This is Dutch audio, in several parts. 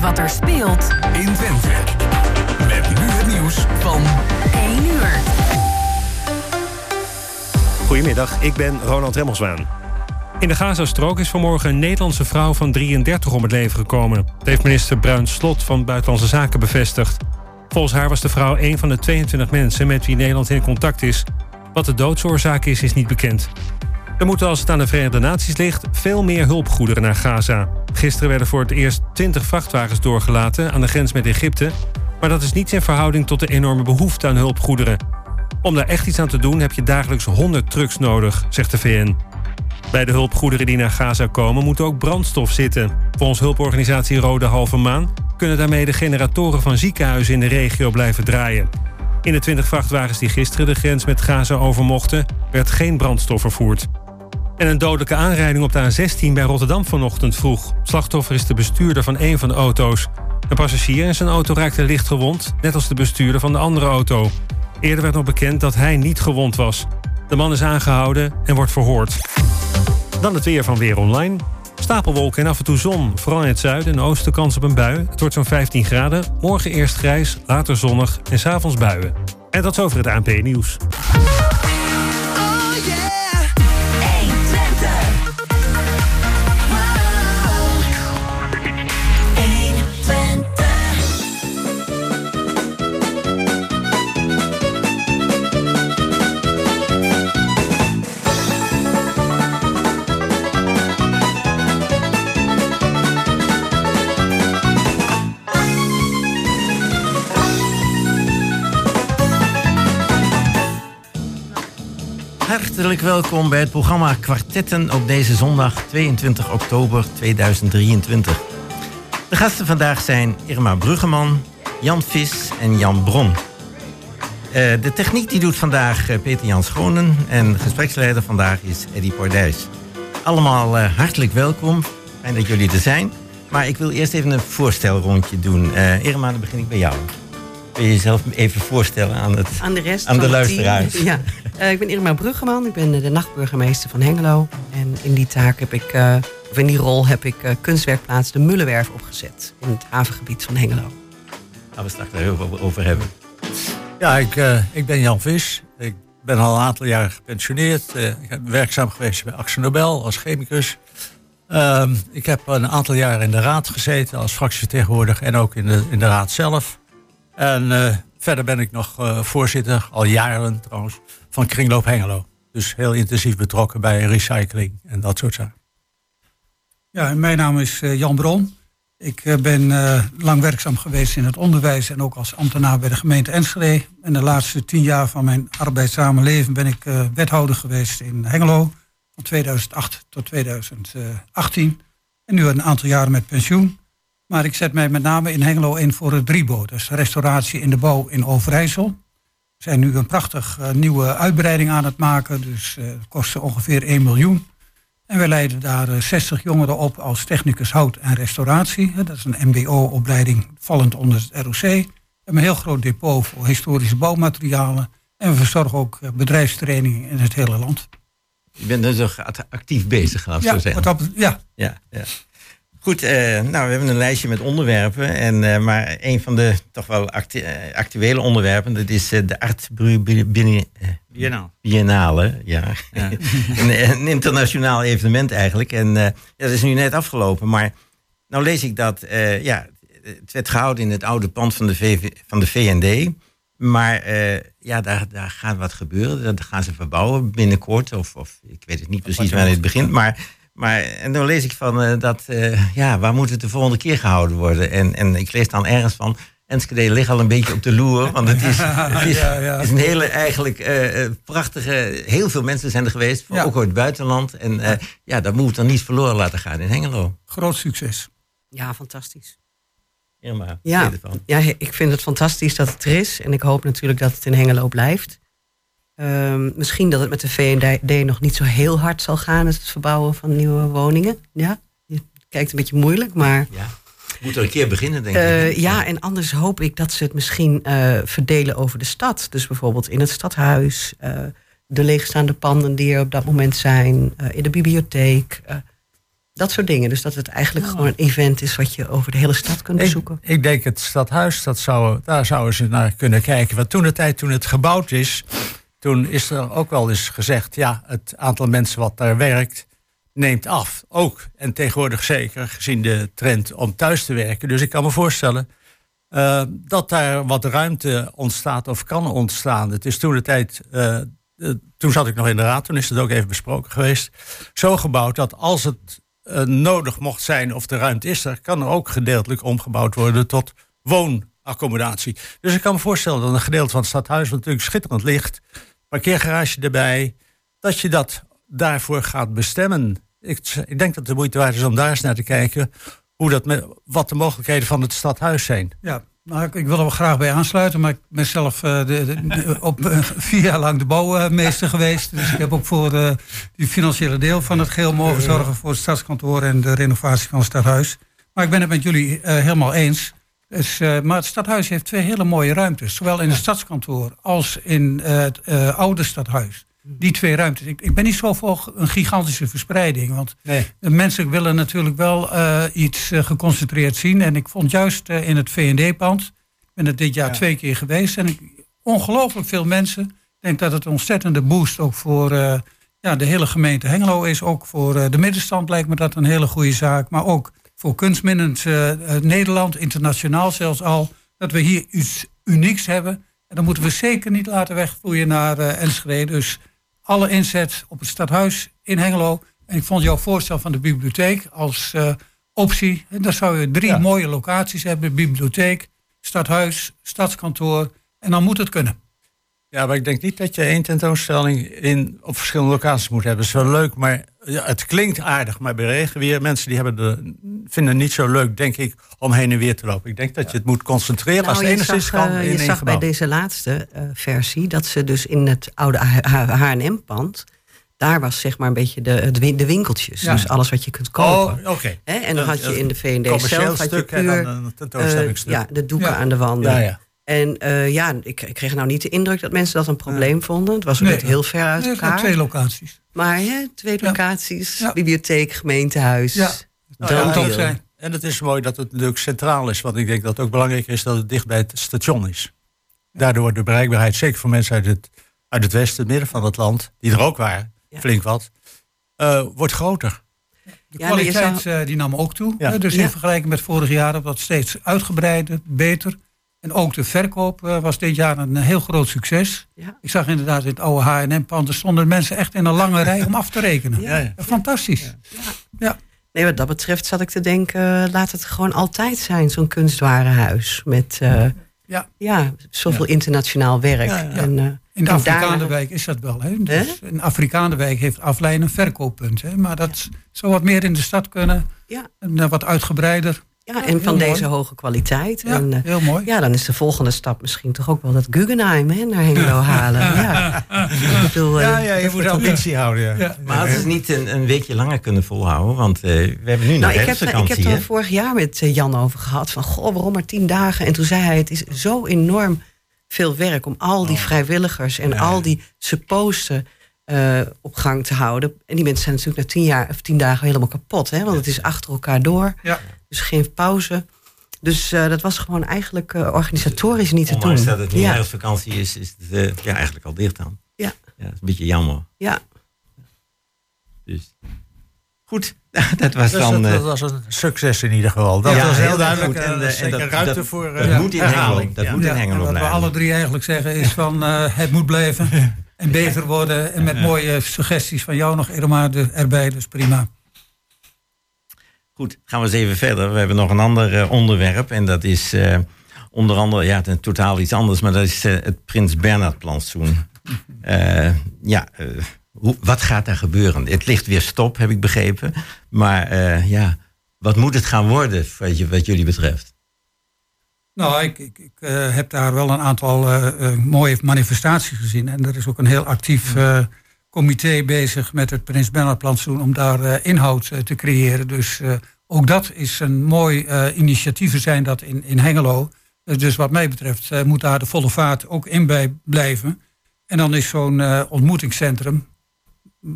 weet wat er speelt in Twente. Met nu het nieuws van 1 uur. Goedemiddag, ik ben Ronald Remmelswaan. In de Gazastrook is vanmorgen een Nederlandse vrouw van 33 om het leven gekomen. Dat heeft minister Bruin Slot van Buitenlandse Zaken bevestigd. Volgens haar was de vrouw een van de 22 mensen met wie Nederland in contact is. Wat de doodsoorzaak is, is niet bekend. Er moeten, als het aan de Verenigde Naties ligt, veel meer hulpgoederen naar Gaza. Gisteren werden voor het eerst 20 vrachtwagens doorgelaten aan de grens met Egypte. Maar dat is niets in verhouding tot de enorme behoefte aan hulpgoederen. Om daar echt iets aan te doen heb je dagelijks 100 trucks nodig, zegt de VN. Bij de hulpgoederen die naar Gaza komen moet ook brandstof zitten. Volgens hulporganisatie Rode Halve Maan kunnen daarmee de generatoren van ziekenhuizen in de regio blijven draaien. In de 20 vrachtwagens die gisteren de grens met Gaza over mochten, werd geen brandstof vervoerd. En een dodelijke aanrijding op de A16 bij Rotterdam vanochtend vroeg. Slachtoffer is de bestuurder van een van de auto's. Een passagier in zijn auto raakte licht gewond, net als de bestuurder van de andere auto. Eerder werd nog bekend dat hij niet gewond was. De man is aangehouden en wordt verhoord. Dan het weer van Weer Online. Stapelwolken en af en toe zon. Vooral in het zuiden en oosten kans op een bui. Het wordt zo'n 15 graden. Morgen eerst grijs, later zonnig en s'avonds buien. En tot zover het ANP-nieuws. Hartelijk welkom bij het programma Kwartetten op deze zondag 22 oktober 2023. De gasten vandaag zijn Irma Bruggeman, Jan Vis en Jan Bron. Eh, de techniek die doet vandaag eh, Peter Jan Schonen en gespreksleider vandaag is Eddie Pordijs. Allemaal eh, hartelijk welkom, fijn dat jullie er zijn. Maar ik wil eerst even een voorstelrondje doen. Irma, dan begin ik bij jou. Wil je jezelf even voorstellen aan, het, aan de rest aan de luisteraars? Ja. Uh, ik ben Irma Bruggeman, ik ben de nachtburgemeester van Hengelo. En in die taak heb ik, uh, of in die rol heb ik uh, kunstwerkplaats De Mullenwerf opgezet. In het havengebied van Hengelo. Gaan we straks daar heel veel over hebben. Ja, ik, ik ben Jan Vis. Ik ben al een aantal jaar gepensioneerd. ik ben werkzaam geweest bij Axel Nobel als chemicus. Ehm, ik heb een aantal jaar in de raad gezeten als fractievertegenwoordiger en ook in de, in de raad zelf. En uh, verder ben ik nog uh, voorzitter, al jaren trouwens, van Kringloop Hengelo. Dus heel intensief betrokken bij recycling en dat soort zaken. Ja, mijn naam is uh, Jan Bron. Ik ben lang werkzaam geweest in het onderwijs en ook als ambtenaar bij de gemeente Enschede. En de laatste tien jaar van mijn arbeidszame leven ben ik wethouder geweest in Hengelo. Van 2008 tot 2018. En nu een aantal jaren met pensioen. Maar ik zet mij met name in Hengelo in voor het Driebo. Dus restauratie in de bouw in Overijssel. We zijn nu een prachtig uh, nieuwe uitbreiding aan het maken. Dus uh, het kostte ongeveer 1 miljoen. En we leiden daar uh, 60 jongeren op als technicus hout en restauratie. Dat is een mbo-opleiding vallend onder het ROC. We hebben een heel groot depot voor historische bouwmaterialen. En we verzorgen ook bedrijfstrainingen in het hele land. Je bent dus actief bezig, laat ik ja, zo zeggen. Wat ja. ja, ja. Goed, uh, nou, we hebben een lijstje met onderwerpen. En, uh, maar een van de toch wel actu actuele onderwerpen, dat is uh, de Art Biennale. Biennale, ja. ja. een, een, internationaal evenement eigenlijk. En ja, dat is nu net afgelopen. Maar nou lees ik dat, ja, het werd gehouden in het oude pand van de, VV, van de VND. Maar ja, daar, daar gaat wat gebeuren. Dat gaan ze verbouwen binnenkort. Of, of ik weet het niet precies wanneer het begint. Maar maar en dan lees ik van uh, dat, uh, ja, waar moet het de volgende keer gehouden worden? En, en ik lees dan ergens van, Enschede ligt al een beetje op de loer. Want het is, het is, ja, ja. is een hele eigenlijk uh, prachtige, heel veel mensen zijn er geweest, ja. ook uit het buitenland. En ja, dat moet dan niet verloren laten gaan in Hengelo. Groot succes. Ja, fantastisch. Irma, ja, ja, ik vind het fantastisch dat het er is. En ik hoop natuurlijk dat het in Hengelo blijft. Um, misschien dat het met de VND nog niet zo heel hard zal gaan, het verbouwen van nieuwe woningen. Ja, je kijkt een beetje moeilijk, maar. Ja. Moet er een keer beginnen, denk uh, ik. Ja, en anders hoop ik dat ze het misschien uh, verdelen over de stad. Dus bijvoorbeeld in het stadhuis, uh, de leegstaande panden die er op dat moment zijn, in de bibliotheek. Dat soort dingen. Dus dat het eigenlijk gewoon een event is wat je over de hele stad kunt Ik, bezoeken. ik denk het stadhuis, dat zou, daar zouden ze naar kunnen kijken. Want toen de tijd, toen het gebouwd is, toen is er ook wel eens gezegd, ja, het aantal mensen wat daar werkt neemt af. Ook en tegenwoordig zeker, gezien de trend om thuis te werken. Dus ik kan me voorstellen eh, dat daar wat ruimte ontstaat of kan ontstaan. Het is toen de tijd, eh, eh, toen zat ik nog in de raad, toen is het ook even besproken geweest, zo gebouwd dat als het nodig mocht zijn of de ruimte is er, kan er ook gedeeltelijk omgebouwd worden tot woonaccommodatie. Dus ik kan me voorstellen dat een gedeelte van het stadhuis, natuurlijk schitterend ligt, parkeergarage erbij, dat je dat daarvoor gaat bestemmen. Ik, ik denk dat het de moeite waard is om daar eens naar te kijken hoe dat met, wat de mogelijkheden van het stadhuis zijn. Ja, nou, ik, wil er wel graag bij aansluiten, maar ik ben zelf eh, op, eh, vier jaar lang de bouwmeester geweest. Dus ik heb ook voor uh, die financiële deel van het geheel mogen zorgen voor het stadskantoor en de renovatie van het stadhuis. Maar ik ben het met jullie eh, helemaal eens. Dus, eh, maar het stadhuis heeft twee hele mooie ruimtes, zowel in het stadskantoor als in eh, het eh, oude stadhuis. Die twee ruimtes. Ik, ik ben niet zo voor een gigantische verspreiding, want Nee. de mensen willen natuurlijk wel eh, iets eh, geconcentreerd zien. En ik vond juist eh, in het V&D-pand, ik ben er dit jaar Ja. twee keer geweest... en ik, ongelooflijk veel mensen. Ik denk dat het een ontzettende boost ook voor eh, ja, de hele gemeente Hengelo is. Ook voor eh, de middenstand lijkt me dat een hele goede zaak. Maar ook voor kunstminnend eh, eh, Nederland, internationaal zelfs al... dat we hier iets unieks hebben. En dat moeten we zeker niet laten wegvloeien naar eh Enschede. Dus alle inzet op het stadhuis in Hengelo. En ik vond jouw voorstel van de bibliotheek als optie. En daar zou je drie Ja. mooie locaties hebben. Bibliotheek, stadhuis, stadskantoor. En dan moet het kunnen. Ja, maar ik denk niet dat je één tentoonstelling in, op verschillende locaties moet hebben. Dat is wel leuk, maar ja, het klinkt aardig. Maar bij regenweer, mensen die hebben de, vinden het niet zo leuk, denk ik, om heen en weer te lopen. Ik denk dat je het moet concentreren als het Nou, je enigszins zag, kan eh, in je zag bij deze laatste eh, versie dat ze dus in het oude H&M-pand... daar was zeg maar een beetje de, het de winkeltjes. Ja. Dus alles wat je kunt kopen. Oh? En dan had je in de commercieel zelf had je stuk en puur dan een tentoonstellingsstuk. ja, de doeken Ja. aan de wanden. En eh, ja, ik, ik kreeg nou niet de indruk dat mensen dat een probleem vonden. Het was ook Nee. niet heel ver uit Er zijn elkaar. twee locaties. Maar hè, twee Ja. locaties, Ja. bibliotheek, gemeentehuis. Ja. Nou deal. zijn. En het is mooi dat het natuurlijk centraal is. Want ik denk dat het ook belangrijk is dat het dicht bij het station is. Daardoor wordt de bereikbaarheid, zeker voor mensen uit het, uit het westen, het midden van het land, die er ook waren, Ja. flink wat, eh, wordt groter. De kwaliteit zou- eh, die nam ook toe. Ja. Dus Ja. in vergelijking met vorig jaar wordt dat steeds uitgebreider, beter. En ook de verkoop eh, was dit jaar een heel groot succes. Ja. Ik zag inderdaad in het oude H&M-pand... er stonden mensen echt in een lange rij om af te rekenen. Ja. Ja, ja. Fantastisch. Nee, wat dat betreft zat ik te denken, eh, laat het gewoon altijd zijn, zo'n kunstwarenhuis. Met eh, Ja. ja, zoveel internationaal werk. En, eh, In de en Afrikaanderwijk is dat wel. Hè? Dus in Afrikaanderwijk heeft een verkooppunt. Hè? Maar dat zou wat meer in de stad kunnen. Ja. En eh, wat uitgebreider. Ja, Ja, en van deze mooi. hoge kwaliteit. Ja, En, eh, heel mooi. ja, dan is de volgende stap misschien toch ook wel dat Guggenheim hè, naar Hengelo halen. Ja. Ik bedoel, eh, Ja, ja, je moet ambitie houden. Ja. Ja. Maar het niet een, een weekje langer kunnen volhouden, want eh, we hebben nu nog Nou, ik heb, ik heb er vorig jaar met Jan over gehad. Van, goh, waarom maar tien dagen? En toen zei hij, het is zo enorm veel werk... om al die vrijwilligers en Ja. al die supposten eh, op gang te houden. En die mensen zijn natuurlijk na tien, jaar, of tien dagen helemaal kapot. Hè? Want het is achter elkaar door. Ja. Dus geen pauze. Dus eh, dat was gewoon eigenlijk eh, organisatorisch niet te doen. Dat het nu ja, herfstvakantie is, is het ja, eigenlijk al dicht dan. Ja. ja. Dat is een beetje jammer. ja. Dus. Goed, dat was Dus dan... dat, eh, dat was een succes in ieder geval. Dat Ja, was heel heel duidelijk. goed. En, En, en dat- ruimte dat- voor dat moet in herhaling. Hengelo. Dat Ja. moet in Ja, Hengelo en wat we blijven. alle drie eigenlijk zeggen is van eh, het moet blijven en beter worden. En met mooie suggesties van jou nog er- erbij, dus prima. Goed, gaan we eens even verder. We hebben nog een ander eh, onderwerp. En dat is eh, onder andere, ja, het totaal iets anders. Maar dat is eh, het Prins Bernhard plantsoen. Ja, hoe, wat gaat daar gebeuren? Het ligt weer stop, heb ik begrepen. Maar ja, wat moet het gaan worden wat, je, wat jullie betreft? Nou, ik, ik, ik eh, heb daar wel een aantal eh, eh, mooie manifestaties gezien. En er is ook een heel actief comité bezig met het Prins Bernhard plantsoen om daar inhoud te creëren. Dus ook dat is een mooi initiatief. Zijn dat in, in Hengelo. Dus wat mij betreft moet daar de volle vaart ook in bij blijven. En dan is zo'n ontmoetingscentrum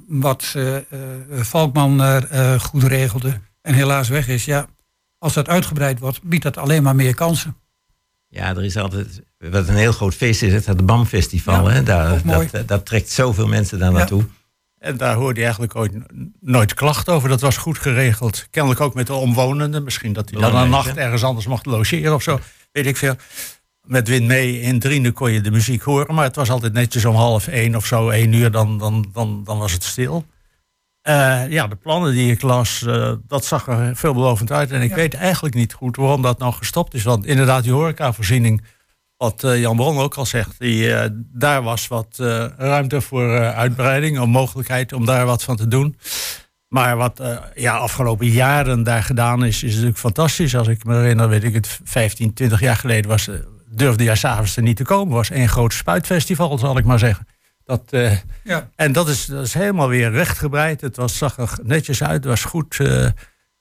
wat Valkman goed regelde en helaas weg is. Ja, als dat uitgebreid wordt, biedt dat alleen maar meer kansen. Ja, er is altijd. Wat een heel groot feest is, het, het BAM Festival. Ja, hè? Daar, dat, dat trekt zoveel mensen daar naartoe. En daar hoorde je eigenlijk ooit nooit klachten over. Dat was goed geregeld. Kennelijk ook met de omwonenden. Misschien dat hij dan een nacht ergens anders mocht logeren of zo. Weet ik veel. Met Wind mee in Drienen kon je de muziek horen. Maar het was altijd netjes om half één of zo, één uur. Dan, dan, dan, dan was het stil. Eh, ja, de plannen die ik las, eh, dat zag er veelbelovend uit. En ik weet eigenlijk niet goed waarom dat nou gestopt is. Want inderdaad, die horecavoorziening, wat eh, Jan Bron ook al zegt... Die, daar was wat ruimte voor uitbreiding, een mogelijkheid om daar wat van te doen. Maar wat ja, afgelopen jaren daar gedaan is, is natuurlijk fantastisch. Als ik me herinner, weet ik het, 15, 20 jaar geleden was, durfde jij s'avonds er niet te komen. was één groot spuitfestival, zal ik maar zeggen. Dat, eh, Ja. en dat is, dat is helemaal weer rechtgebreid. Het was, zag er netjes uit, het was goed. eh,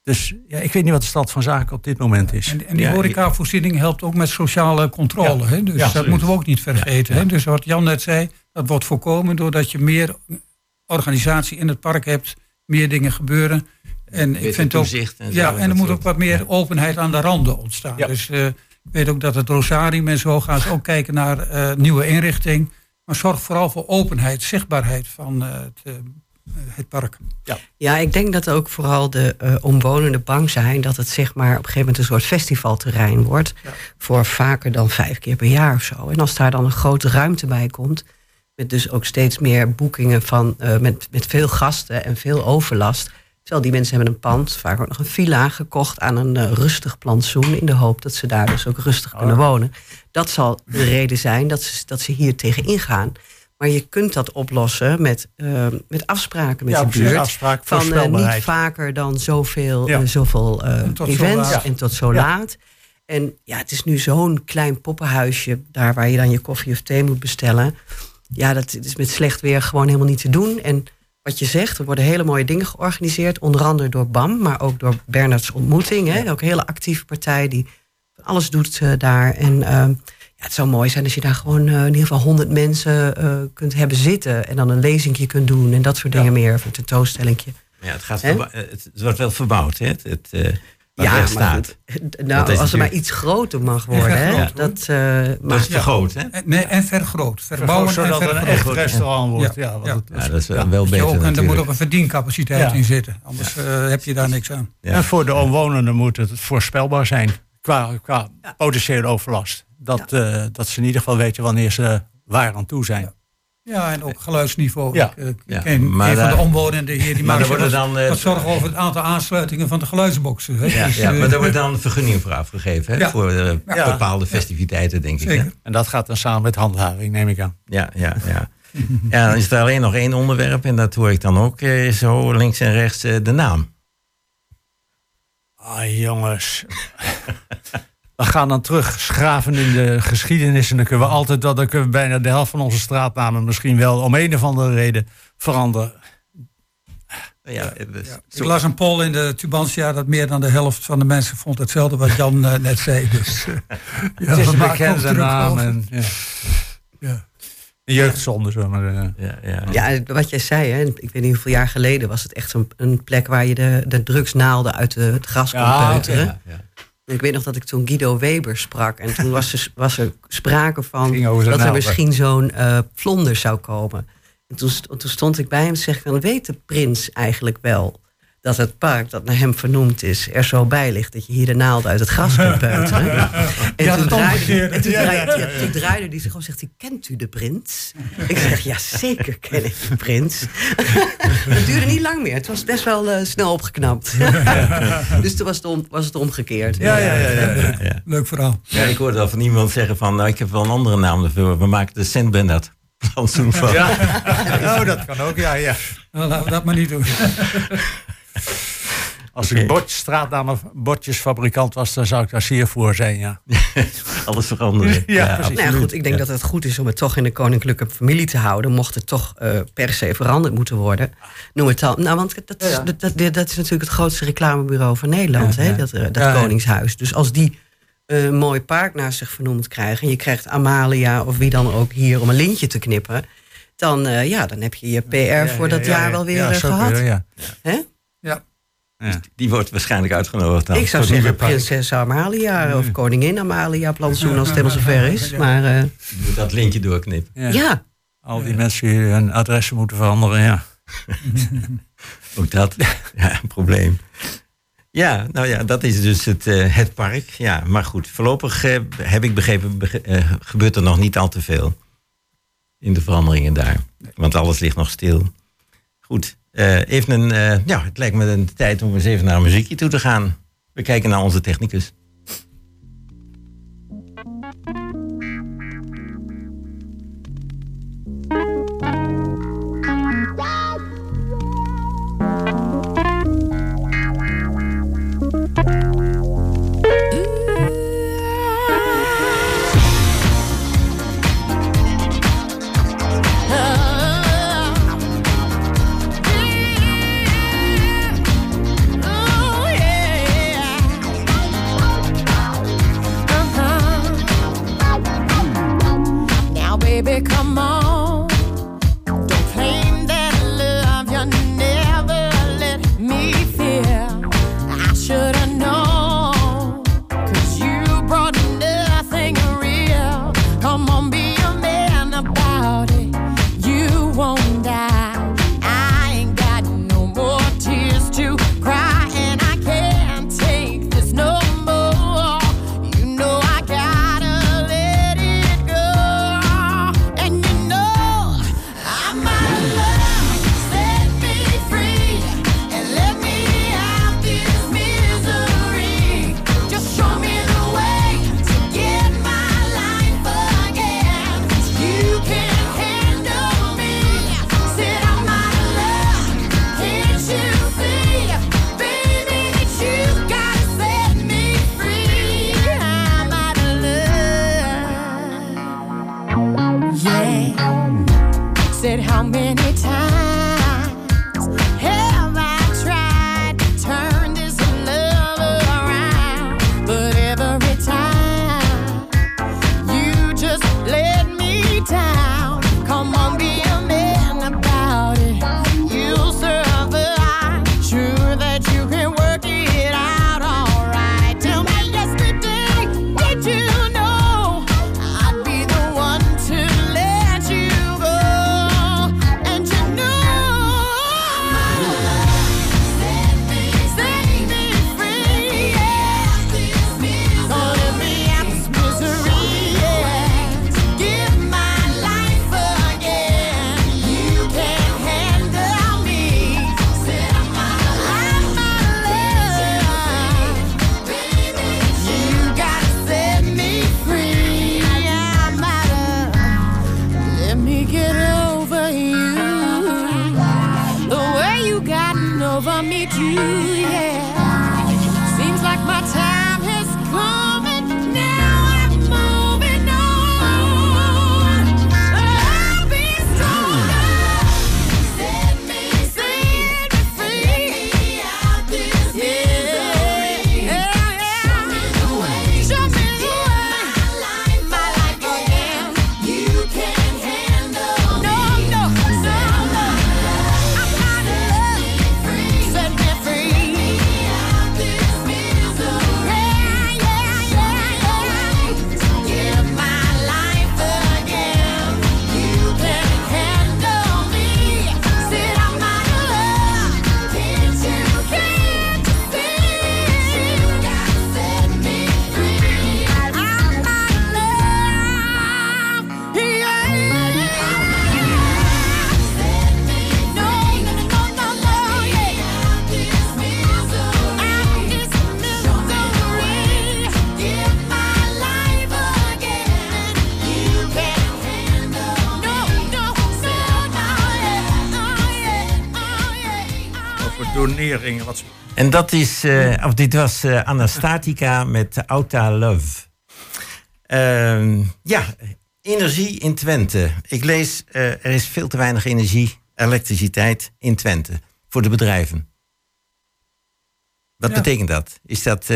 dus ja, ik weet niet wat de stand van zaken op dit moment is. En, en die Ja, horecavoorziening helpt ook met sociale controle. Ja. Hè? Dus Ja, dat moeten we ook niet vergeten. Hè? Dus wat Jan net zei, dat wordt voorkomen doordat je meer organisatie in het park hebt. Meer dingen gebeuren. En ik Beter vind ook. toezicht en zo, ja, en er moet ook wat meer ja. openheid aan de randen ontstaan. Ja. Dus eh, ik weet ook dat het Rosarium en zo gaan ze ook kijken naar eh, nieuwe inrichting. Maar zorg vooral voor openheid, zichtbaarheid van eh, het, eh, het park. Ja, ik denk dat ook vooral de eh, omwonenden bang zijn dat het zeg maar op een gegeven moment een soort festivalterrein wordt. Voor vaker dan vijf keer per jaar of zo. En als daar dan een grote ruimte bij komt, met dus ook steeds meer boekingen van eh, met, met veel gasten en veel overlast. Terwijl die mensen hebben een pand, vaak ook nog een villa gekocht aan een eh, rustig plantsoen. In de hoop dat ze daar dus ook rustig kunnen wonen. Dat zal de reden zijn dat ze, dat ze hier tegen ingaan. Maar je kunt dat oplossen met, eh, met afspraken met Ja, de buurt. afspraak, van eh, niet vaker dan zoveel, Ja. eh, zoveel En tot zo events en tot zo Ja. laat. En ja, het is nu zo'n klein poppenhuisje, daar waar je dan je koffie of thee moet bestellen. Ja, dat is met slecht weer gewoon helemaal niet te doen. En wat je zegt, er worden hele mooie dingen georganiseerd. Onder andere door BAM, maar ook door Bernards Ontmoeting. Hè? Ook een hele actieve partij die alles doet eh, daar. En ehm, ja, het zou mooi zijn als je daar gewoon eh, in ieder geval honderd mensen eh, kunt hebben zitten. En dan een lezingje kunt doen en dat soort dingen meer. Of een tentoonstellingje. Ja, het, gaat het, wordt wel verbouwd, hè? Het, Ja, er maar staat. nou, als het maar iets groter mag worden. Hè? Dat, eh, Dat maar, is vergroot, hè? En, nee, en vergroot. Verbouwen Zodat en het een echt restaurant wordt. Ja, Ja, want ja. het- Ja, dat is wel, beter ook, en er moet ook een verdiencapaciteit Ja. in zitten. Anders eh, heb je daar niks aan. Ja. En voor de omwonenden moet het voorspelbaar zijn qua, qua potentiële overlast. Dat, eh, dat ze in ieder geval weten wanneer ze waar aan toe zijn. Ja, en ook geluidsniveau. Ja. Ik, eh, ik Ja, ken maar een van daar- de omwonenden hier, die Maar maakt er zich worden wat, dan, eh, wat zorgen over het aantal aansluitingen van de geluidsboxen. Hè? Ja, Dus, ja, eh, maar daar wordt dan vergunning voor afgegeven, hè? Ja. Voor eh, Ja. bepaalde festiviteiten, denk ik. Hè? En dat gaat dan samen met handhaving, neem ik aan. Ja, ja, ja. Ja, dan is er alleen nog één onderwerp en dat hoor ik dan ook eh, zo links en rechts eh, de naam. Ah, jongens. We gaan dan terug schraven in de geschiedenis. En dan kunnen we altijd, dat, dan kunnen we bijna de helft van onze straatnamen misschien wel om een of andere reden veranderen. Ja, eh, dus- Ik las een poll in de Tubantia dat meer dan de helft van de mensen vond hetzelfde wat Jan eh, net zei. Dus, eh, ja, het is een bekende naam. En, ja. Ja. Een jeugdzonde, we maar zeggen. ja, ja. ja, wat jij zei, hè, ik weet niet hoeveel jaar geleden was het echt zo'n een plek waar je de, de drugsnaalden uit de, het gras kon Ja, peuteren. Ik weet nog dat ik toen Guido Weber sprak. En toen was er, was er sprake van dat er misschien zo'n eh vlonder zou komen. En toen, toen stond ik bij hem en zeg ik, dan weet de prins eigenlijk wel dat het park dat naar hem vernoemd is er zo bij ligt dat je hier de naalden uit het gras kunt peuteren. En, toen het draaide, omgekeerd. en toen Ja, draaide, ja, ja, toen draaide hij zich om en zegt hij, kent u de prins? Ik zeg, ja zeker ken ik de prins. het duurde niet lang meer, het was best wel eh, snel opgeknapt. dus toen was het, om, was het omgekeerd. Ja, ja, ja. ja. Ja, ja. Leuk verhaal. Ja, ik hoorde al van iemand zeggen van, nou, ik heb wel een andere naam ervoor. We maken de Sint Bernard. Ja. Oh, dat kan ook, ja, ja. Nou, laten we dat maar niet doen. Als ik bord, bordjesfabrikant was, dan zou ik daar zeer voor zijn, ja. Alles veranderen. Ja, precies. Nou, goed, ik denk dat het goed is om het toch in de koninklijke familie te houden. Mocht het toch eh, per se veranderd moeten worden. Noem het al. Nou, want dat is, dat, dat, is natuurlijk het grootste reclamebureau van Nederland, hè, dat, eh, Koningshuis. Dus als die een mooi park naast zich vernoemd krijgen... en je krijgt Amalia of wie dan ook hier om een lintje te knippen... dan, eh, ja, dan heb je je PR voor dat jaar wel weer gehad. Ja, Hè? Dus die wordt waarschijnlijk uitgenodigd. Ik zou zeggen prinses Amalia of koningin Amalia plantsoen als het helemaal zover is. Maar, eh, dat lintje doorknippen. Ja. Al die mensen die hun adressen moeten veranderen, ja. Ook dat, ja, een probleem. Ja, nou ja, dat is dus het, eh, het park. Ja, maar goed, voorlopig eh, heb ik begrepen, gebeurt er nog niet al te veel in de veranderingen daar. Want alles ligt nog stil. Goed, eh, even een, eh, ja, het lijkt me een tijd om eens even naar een muziekje toe te gaan. We kijken naar onze technicus. En dat is, eh, of dit was eh, Anastatica met Auta Love. Ehm, ja, energie in Twente. Ik lees, eh, er is veel te weinig energie, elektriciteit in Twente voor de bedrijven. Wat betekent dat? Is dat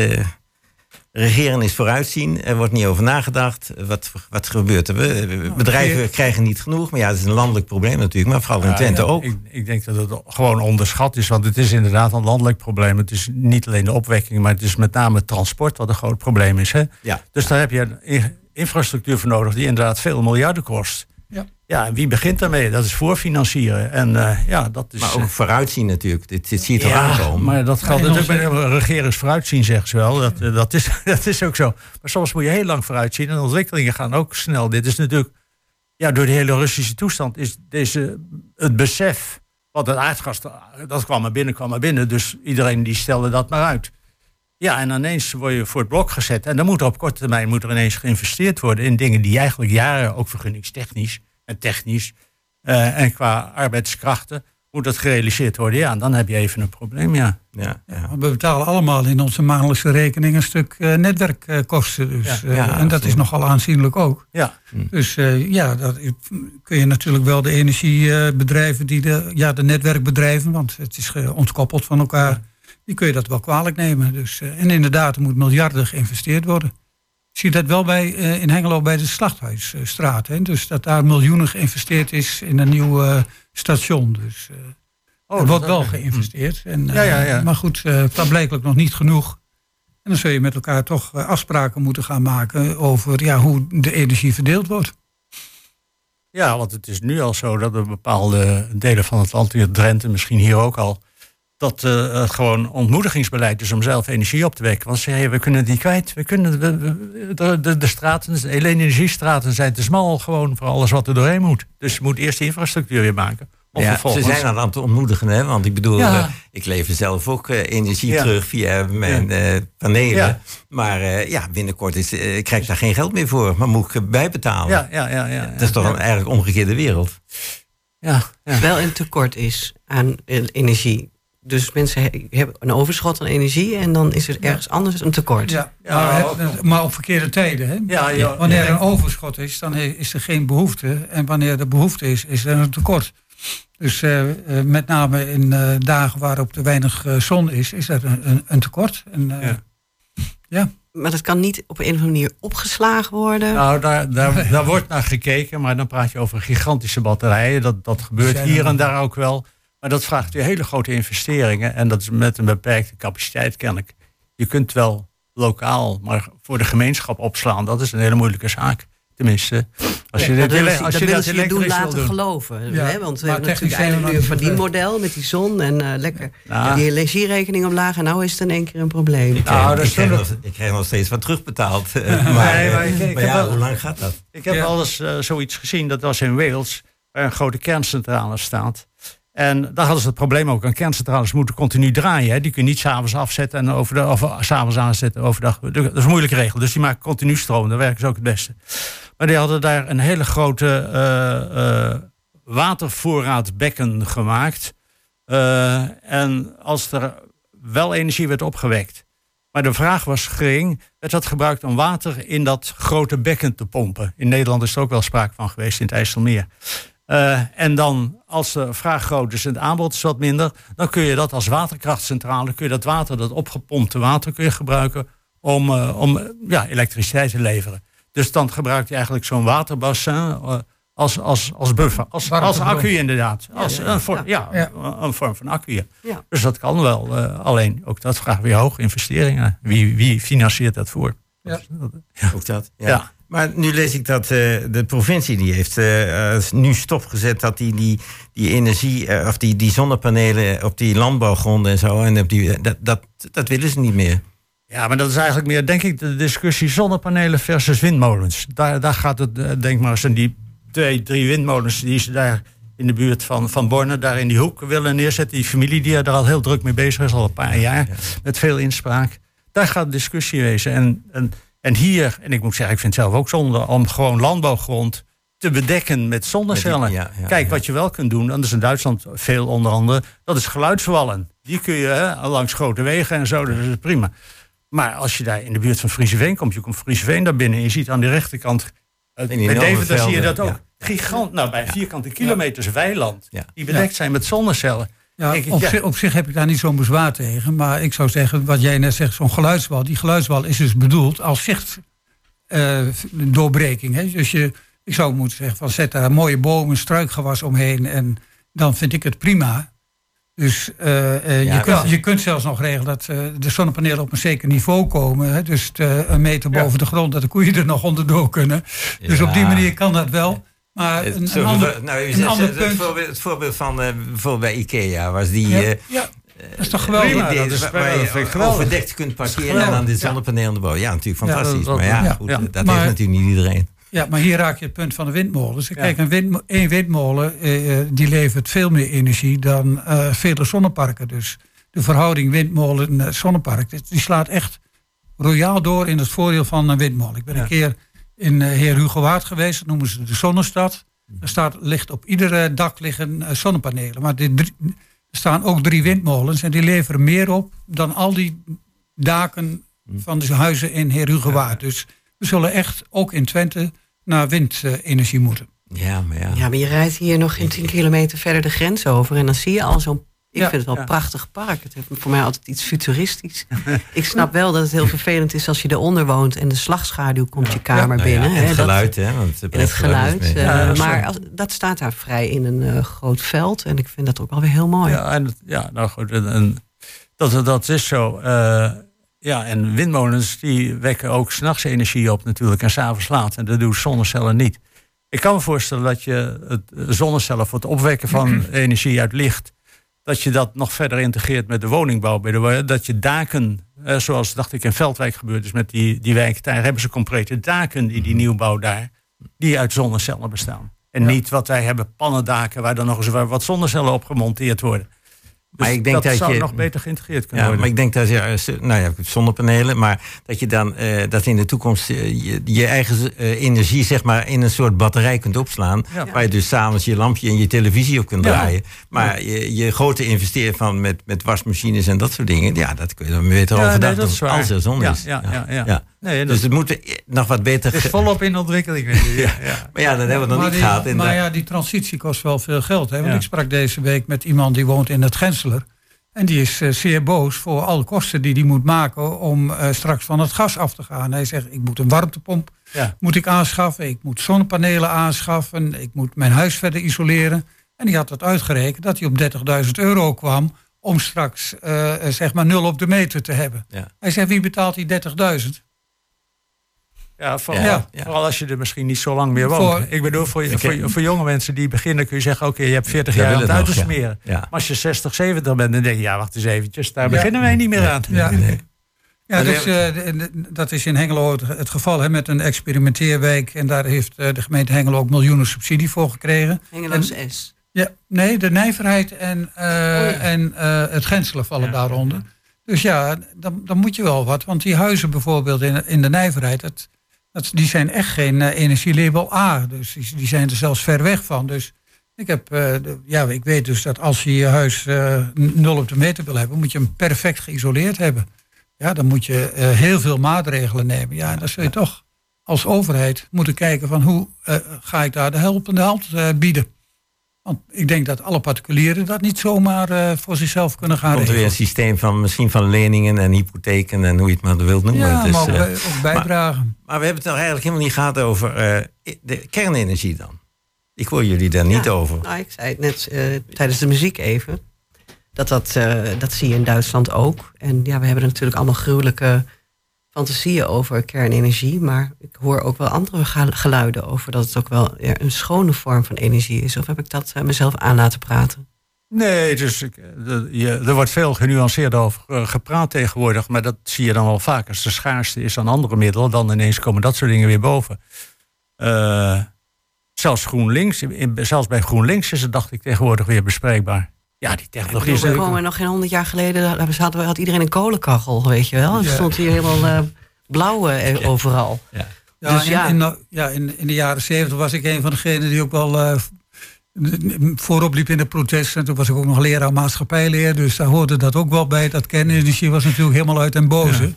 regeren is vooruitzien. Er wordt niet over nagedacht. Wat, wat gebeurt er? We- Bedrijven krijgen niet genoeg. Maar ja, het is een landelijk probleem natuurlijk. Maar vooral in Ja, Twente ja, ook. Ik, ik denk dat het gewoon onderschat is, want het is inderdaad een landelijk probleem. Het is niet alleen de opwekking, maar het is met name het transport wat een groot probleem is. Hè? Ja. Dus daar heb je infrastructuur voor nodig die inderdaad veel miljarden kost. Ja. Ja, en wie begint daarmee? Dat is voorfinancieren. En eh, ja, dat is. Maar ook vooruitzien natuurlijk. Dit, dit zie je toch ja, aankomen. maar dat geldt natuurlijk bij de regeringsvooruitzien, zeggen ze wel. Dat, eh, dat, is, dat is ook zo. Maar soms moet je heel lang vooruitzien. En ontwikkelingen gaan ook snel. Dit is natuurlijk, ja, door de hele Russische toestand is deze, het besef. Want het aardgas, dat kwam maar binnen, kwam maar binnen. Dus iedereen die stelde dat maar uit. Ja, en ineens word je voor het blok gezet. En dan moet er op korte termijn moet er ineens geïnvesteerd worden in dingen die eigenlijk jaren, ook vergunningstechnisch en technisch eh, en qua arbeidskrachten, moet dat gerealiseerd worden. Ja, en dan heb je even een probleem, ja. Ja, ja. We betalen allemaal in onze maandelijkse rekening een stuk eh, netwerkkosten. Dus, Ja. eh, Ja, en dat is nogal aanzienlijk ook. Ja, Dus eh, ja, dat kun je natuurlijk wel de energiebedrijven, die de, ja, de netwerkbedrijven, want het is ontkoppeld van elkaar, die kun je dat wel kwalijk nemen. Dus, eh, en inderdaad, er moet miljarden geïnvesteerd worden. Ik zie dat wel bij, eh, in Hengelo bij de Slachthuisstraat. Hè? Dus dat daar miljoenen geïnvesteerd is in een nieuw eh, station. Dus Oh, er wordt wel ook. geïnvesteerd. En, Ja, ja, ja. Maar goed, dat blijkbaar nog niet genoeg. En dan zul je met elkaar toch afspraken moeten gaan maken over ja, hoe de energie verdeeld wordt. Ja, want het is nu al zo dat er bepaalde delen van het land, hier Drenthe, misschien hier ook al, dat eh, het gewoon ontmoedigingsbeleid is om zelf energie op te wekken. Want ze zeggen, we kunnen het niet kwijt. We kunnen, we- we- de, de, de straten, de energiestraten zijn te smal gewoon voor alles wat er doorheen moet. Dus je moet eerst de infrastructuur weer maken. Ja, ze zijn aan het ontmoedigen, hè? want ik bedoel, Ja. eh, ik lever zelf ook eh, energie Ja. terug via mijn eh, panelen. Ja. Maar eh, ja, binnenkort is, eh, krijg ik daar geen geld meer voor, maar moet ik bijbetalen. Ja, ja, ja. ja, Dat is toch een eigenlijk omgekeerde wereld. ja, ja. wel een tekort is aan energie. Dus mensen he- hebben een overschot aan energie en dan is er ergens anders een tekort. Ja, Ja, maar, ook het- maar op verkeerde tijden. Hè? Ja, ja. Wanneer er Ja. een overschot is, dan is er geen behoefte. En wanneer er behoefte is, is er een tekort. Dus eh, eh, met name in eh, dagen waarop er weinig zon is, is er een, een, een tekort. En, eh, Ja. ja. Maar dat kan niet op een of andere manier opgeslagen worden. Nou, daar, daar, daar wordt naar gekeken, maar dan praat je over gigantische batterijen. Dat, dat gebeurt hier er- en daar ook wel. Maar dat vraagt weer hele grote investeringen. En dat is met een beperkte capaciteit kennelijk. Je kunt wel lokaal, maar voor de gemeenschap opslaan. Dat is een hele moeilijke zaak. Tenminste, als je dat ze, als dat je willen dat ze je doen wil laten doen. geloven. Ja, Hè? Want we maar hebben natuurlijk eigenlijk nu een verdienmodel met die zon en eh, lekker Nou. die energierekening omlaag. En nou is het in één keer een probleem. Ik Nou, ik, krijg nog, ik krijg nog steeds wat terugbetaald. eh, maar Nee, eh, maar ik- ik maar ja, hoe lang gaat dat? Ik heb Ja. wel eens zoiets gezien, dat was in Wales, waar een grote kerncentrale staat. En daar hadden ze het probleem ook. Een kerncentrales moeten continu draaien. Hè. Die kun je niet s'avonds afzetten en overdag, of eh, s'avonds aanzetten overdag. Dat is een moeilijke regel. Dus die maken continu stroom. Daar werken ze ook het beste. Maar die hadden daar een hele grote eh, watervoorraadbekken gemaakt. En als er wel energie werd opgewekt, maar de vraag was gering, werd dat gebruikt om water in dat grote bekken te pompen. In Nederland is er ook wel sprake van geweest in het IJsselmeer. Eh, en dan, als de vraag groot is en het aanbod is wat minder, dan kun je dat als waterkrachtcentrale, kun je dat water, dat opgepompte water, kun je gebruiken om, eh, om ja, elektriciteit te leveren. Dus dan gebruik je eigenlijk zo'n waterbassin eh, als, als, als buffer, als, als accu inderdaad. Als een, vorm, ja, Ja. een vorm van accu. ja. Dus dat kan wel. eh, alleen ook dat vraagt weer hoge investeringen. Wie, wie financiert dat voor? Ja. Ook dat. Ja. Maar nu lees ik dat eh, de provincie die heeft eh, nu stopgezet dat die, die, die energie of die, die zonnepanelen op die landbouwgronden en zo en op die, dat, dat, dat willen ze niet meer. Ja, maar dat is eigenlijk meer, denk ik, de discussie zonnepanelen versus windmolens. Daar, daar gaat het, denk maar, zijn die twee, drie windmolens die ze daar in de buurt van, van Borne, daar in die hoek willen neerzetten. Die familie die er al heel druk mee bezig is, al een paar jaar, met veel inspraak. Daar gaat de discussie wezen. En, en, en hier, en ik moet zeggen, ik vind het zelf ook zonde om gewoon landbouwgrond te bedekken met zonnecellen. Met die- ja, ja, Kijk, ja. wat je wel kunt doen, en dat is in Duitsland veel onder andere, dat is geluidswallen. Die kun je hè, langs grote wegen en zo, dat is prima. Maar als je daar in de buurt van Frieseveen komt, je komt Frieseveen daar binnen en je ziet aan de rechterkant, eh, bij Deventer zie je dat ook. Gigant, nou bij vierkante kilometers weiland, die bedekt zijn met zonnecellen. Ja, ik, op, ja. zich, op zich heb ik daar niet zo'n bezwaar tegen. Maar ik zou zeggen, wat jij net zegt, zo'n geluidswal. Die geluidswal is dus bedoeld als zichtdoorbreking. hè. dus je, ik zou moeten zeggen, van zet daar mooie bomen, struikgewas omheen. En dan vind ik het prima. Dus eh, eh, Ja, je, kunt, je kunt zelfs nog regelen dat eh, de zonnepanelen op een zeker niveau komen. Hè, dus eh, een meter boven de grond, dat de koeien er nog onderdoor kunnen. Dus op die manier kan dat wel. Maar Het, een, ander, nou, u een zegt- ander het, punt... voorbeeld, het voorbeeld van eh, bijvoorbeeld bij Ikea was die... Ja, eh, ja, dat is toch geweldig? prima, dat is- waar- je geweldig. overdekt kunt parkeren en dan dit zonnepaneel erboven. Ja, natuurlijk Ja, fantastisch. dat- maar ja, ja. goed, Ja. dat Maar- heeft natuurlijk niet iedereen. Ja, maar hier raak je het punt van de windmolens. Ja. Kijk, een, windmo- één windmolen eh, eh, die levert veel meer energie dan eh, vele zonneparken. Dus de verhouding windmolen-zonnepark, die slaat echt royaal door in het voordeel van een windmolen. Ik ben Ja. een keer in eh, Heer Hugo Waard geweest, dat noemen ze de Zonnestad. Er staat, ligt op iedere dak liggen eh, zonnepanelen. Maar er staan ook drie windmolens en die leveren meer op dan al die daken van de huizen in Heer Hugo Waard. Dus we zullen echt ook in Twente naar windenergie moeten. Ja, maar ja. Ja, maar je rijdt hier nog geen 10 kilometer verder de grens over. En dan zie je al zo'n. Ik Ja, vind het wel ja. een prachtig park. Het heeft voor mij altijd iets futuristisch. ik snap wel dat het heel vervelend is als je eronder woont en de slagschaduw komt je kamer Nou ja, binnen. en het geluid, hè? Want het geluid. eh, maar als, dat staat daar vrij in een eh, groot veld. En ik vind dat ook wel weer heel mooi. Ja, en, ja nou goed. En, en dat, dat is zo. Eh, ja, en windmolens die wekken ook s'nachts energie op natuurlijk en s'avonds laat. En dat doen zonnecellen niet. Ik kan me voorstellen dat je het zonnecellen voor het opwekken van energie uit licht... dat je dat nog verder integreert met de woningbouw. bij de- Dat je daken, eh, zoals dacht ik in Veldwijk gebeurd is met die, die wijk... daar hebben ze complete daken in die nieuwbouw daar... die uit zonnecellen bestaan. En niet wat wij hebben, pannendaken... waar dan nog eens wat zonnecellen op gemonteerd worden. Maar Dus ik denk dat zou je- nog beter geïntegreerd kunnen Ja, worden. maar ik denk dat je, nou ja, zonnepanelen, maar dat je dan eh, dat in de toekomst eh, je, je eigen eh, energie zeg maar in een soort batterij kunt opslaan, Ja. waar je dus s'avonds je lampje en je televisie op kunt Ja. draaien. Maar je, je grote investeren van met, met wasmachines en dat soort dingen, ja, dat kun je dan beter overdag nee, als er zon is. ja, ja, ja. Nee, dat- dus het moet nog wat beter. Het is ge- volop in ontwikkeling. Ja, ja. Maar ja, dat hebben we nog maar niet die, gehad. En maar ja, die transitie kost wel veel geld. Hè? Want Ja. ik sprak deze week met iemand die woont in het Genseler. En die is eh, zeer boos voor alle kosten die hij moet maken om eh, straks van het gas af te gaan. Hij zegt, ik moet een warmtepomp Ja. moet ik aanschaffen. Ik moet zonnepanelen aanschaffen. Ik moet mijn huis verder isoleren. En die had het uitgerekend dat hij op 30.000 euro kwam om straks eh, zeg maar nul op de meter te hebben. Ja. Hij zegt, wie betaalt die 30.000? Ja, vooral, Ja. vooral als je er misschien niet zo lang meer woont. Voor- ik bedoel, voor, Ik- voor, voor jonge mensen die beginnen kun je zeggen... oké, je hebt 40 Wij jaar aan het uit te nog, ja. smeren. Ja. Maar als je 60, 70 bent, dan denk je... ja, wacht eens eventjes, daar Ja. beginnen wij niet meer aan. Ja. Nee. Ja, dus, eh, dat is in Hengelo het, het geval hè, met een experimenteerwijk. En daar heeft eh, de gemeente Hengelo ook miljoenen subsidie voor gekregen. Hengeloos S. Ja, nee, de nijverheid en, eh, en eh, het grenselen vallen daaronder. Dus ja, dan, dan moet je wel wat. Want die huizen bijvoorbeeld in, in de nijverheid, dat, dat, die zijn echt geen eh, energielabel A. Dus die, zijn er zelfs ver weg van. Dus ik, heb, eh, ja, ik weet dus dat als je je huis eh, nul op de meter wil hebben, moet je hem perfect geïsoleerd hebben. Ja, dan moet je heel veel maatregelen nemen. Ja, en dan zul je toch als overheid moeten kijken van hoe ga ik daar de helpende hand bieden. Want ik denk dat alle particulieren dat niet zomaar eh, voor zichzelf kunnen gaan komt er weer een regelen. systeem van misschien van leningen en hypotheken en hoe je het maar wilt noemen. Ja, is, maar ook, eh, ook bijdragen. Maar we hebben het nou eigenlijk helemaal niet gehad over eh, de kernenergie dan. Ik hoor jullie daar niet over. Nou, ik zei het net eh, tijdens de muziek even. Dat, dat, eh, dat zie je in Duitsland ook. En ja, we hebben natuurlijk allemaal gruwelijke fantasieën over kernenergie. Maar ik hoor ook wel andere geluiden over dat het ook wel een schone vorm van energie is. Of heb ik dat eh, mezelf aan laten praten? Nee, dus ik, de- je, er wordt veel genuanceerder over eh, gepraat tegenwoordig. Maar dat zie je dan wel vaak. Als de schaarste is aan andere middelen, dan ineens komen dat soort dingen weer boven. Eh, zelfs GroenLinks, in- zelfs bij GroenLinks is het, dacht ik, tegenwoordig weer bespreekbaar. Ja, die technologie is we komen nog geen honderd jaar geleden, had, hadden we- had iedereen een kolenkachel, weet je wel. Het Ja. stond hier helemaal eh, blauw eh, overal. Ja. Ja, Dus in, ja. In, de- ja in, in de jaren zeventig was ik een van degenen die ook wel eh, voorop liep in de protesten. Toen was ik ook nog leraar maatschappijleer, dus daar hoorde dat ook wel bij. Dat kernenergie was natuurlijk helemaal uit den boze.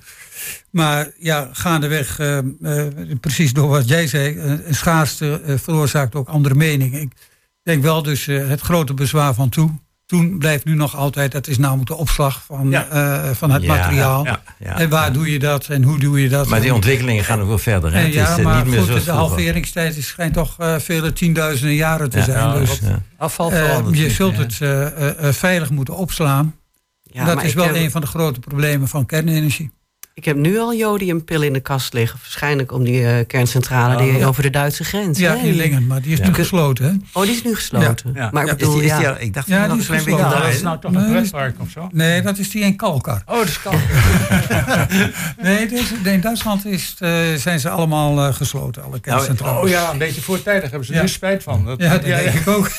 Maar ja, gaandeweg, eh, eh, precies door wat jij zei, een schaarste eh, veroorzaakt ook andere meningen. Ik denk wel dus eh, het grote bezwaar van toe. Toen blijft nu nog altijd, dat is namelijk de opslag van, Ja. eh, van het Ja, materiaal. ja, ja. en waar doe je dat en hoe doe je dat? Maar die En- ontwikkelingen gaan ook wel verder. Hè? en Het ja, is eh, maar niet meer goed, de halveringstijd is- schijnt toch eh, vele tienduizenden jaren te Ja, zijn. ja, dus ja. Afval eh, verandert je zult het eh, eh, eh, veilig moeten opslaan. Ja, dat is wel heb- een van de grote problemen van kernenergie. Ik heb nu al jodiumpillen in de kast liggen. Waarschijnlijk om die eh, kerncentrale die ja. over de Duitse grens. Ja, hè? in Lingen, maar die is Ja. nu gesloten. Hè? Oh, die is nu gesloten. Ja, ja. Maar ik Ja, bedoel, Is die, is die ja. al- ik dacht Ja, dat die is een beetje dat daar is nou toch Nee, een pretpark of zo? Nee, dat is die in Kalkar. Oh, dat is kan. Nee, in Duitsland is, eh, zijn ze allemaal eh, gesloten, alle kerncentrales. Oh ja, een beetje voortijdig hebben ze Ja. er spijt van. Dat, Ja, dat denk ik ook.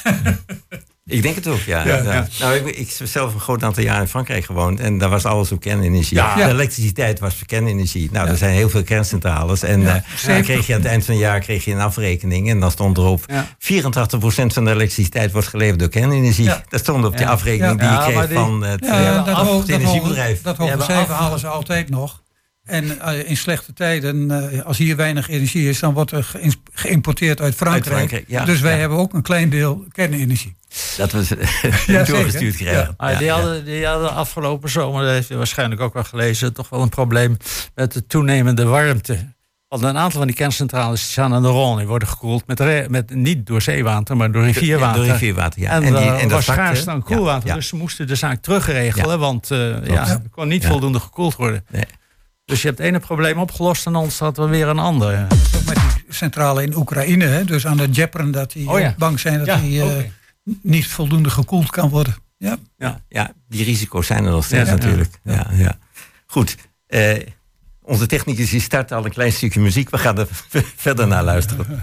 Ik denk het ook, ja. Ja, ja. ja. Nou, ik, ik heb zelf een groot aantal jaar in Frankrijk gewoond. En daar was alles op kernenergie. Ja. De elektriciteit was voor kernenergie. Nou, er zijn heel veel kerncentrales. En Ja, eh, dan kreeg je aan het eind van het jaar kreeg je een afrekening. En dan stond erop... Ja. 84% van de elektriciteit wordt geleverd door kernenergie. Ja. Dat stond op die Ja. afrekening Ja. die je kreeg van het, Ja, eh, dat, het energiebedrijf. dat hoge cijfer af- halen ze altijd nog. En eh, in slechte tijden, eh, als hier weinig energie is, dan wordt er geïmporteerd uit Frankrijk. Frankrijk, ja. dus wij Ja. hebben ook een klein deel kernenergie. Dat we doorgestuurd krijgen. Ja. Ja, die, ja. hadden, die hadden afgelopen zomer, dat heeft u waarschijnlijk ook wel gelezen, toch wel een probleem met de toenemende warmte. Want een aantal van die kerncentrales die staan aan de Rhône. Die worden gekoeld met, met, niet door zeewater, maar door rivierwater. Door rivierwater, ja. En, En die- eh, en dat was schaars dan koelwater. ja. Dus ze moesten de zaak terugregelen, Ja. want eh, ja, er kon niet Ja. voldoende gekoeld worden. Nee. Dus je hebt het ene probleem opgelost en dan ontstaat er weer een ander. Ook met die centrale in Oekraïne, hè, dus aan de Jepperen, dat die Oh ja. ook bang zijn dat Ja, die eh, niet voldoende gekoeld kan worden. Ja. Ja. Ja, die risico's zijn er nog steeds Ja, ja. natuurlijk. Ja. Ja, Goed. eh, onze technicus die start al een klein stukje muziek. We gaan er verder naar luisteren.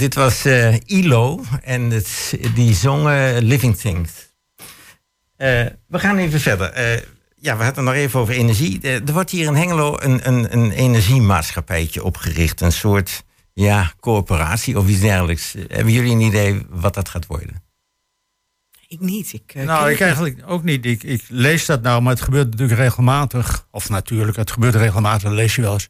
dit was eh, ILO en het, die zong eh, Living Things. Eh, we gaan even verder. Eh, ja, we hadden het nog even over energie. Er wordt hier in Hengelo een, een, een energiemaatschappijtje opgericht. Een soort ja, coöperatie of iets dergelijks. Hebben jullie een idee wat dat gaat worden? Ik niet. Ik, Nou, ik eigenlijk ook niet. Ik, ik lees dat nou, maar het gebeurt natuurlijk regelmatig. Of natuurlijk, het gebeurt regelmatig, dat lees je wel eens.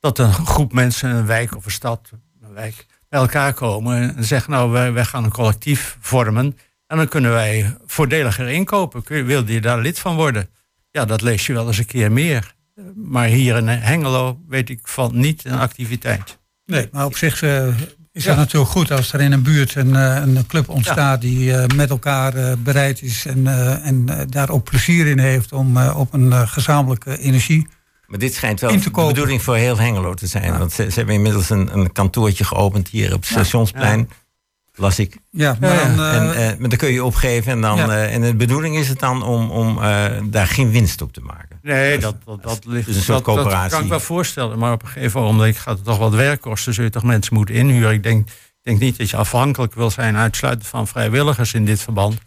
Dat een groep mensen, een wijk of een stad, een wijk, bij elkaar komen en zeggen: Nou, wij, wij gaan een collectief vormen. En dan kunnen wij voordeliger inkopen. Kun wilde je daar lid van worden? Ja, dat lees je wel eens een keer meer. Maar hier in Hengelo weet ik van niet een activiteit. Nee, maar op zich eh, is Ja. het natuurlijk goed als er in een buurt een, eh, een club ontstaat die eh, met elkaar bereid is en, en daar ook plezier in heeft om op een gezamenlijke energie. Maar dit schijnt wel de bedoeling voor heel Hengelo te zijn. Want ze, ze hebben inmiddels een, een kantoortje geopend hier op het stationsplein. Las ik. Ja, maar Ja, dan, eh, en, eh, maar dan kun je opgeven. En, dan, Ja. eh, en de bedoeling is het dan om, om eh, daar geen winst op te maken. Nee, dat, dat, dat ligt. Dus een soort dat, dat coöperatie. kan ik wel voorstellen. Maar op een gegeven moment gaat het toch wat werk kosten. Zul je toch mensen moeten inhuren. Ik denk, ik denk niet dat je afhankelijk wil zijn uitsluitend van vrijwilligers in dit verband.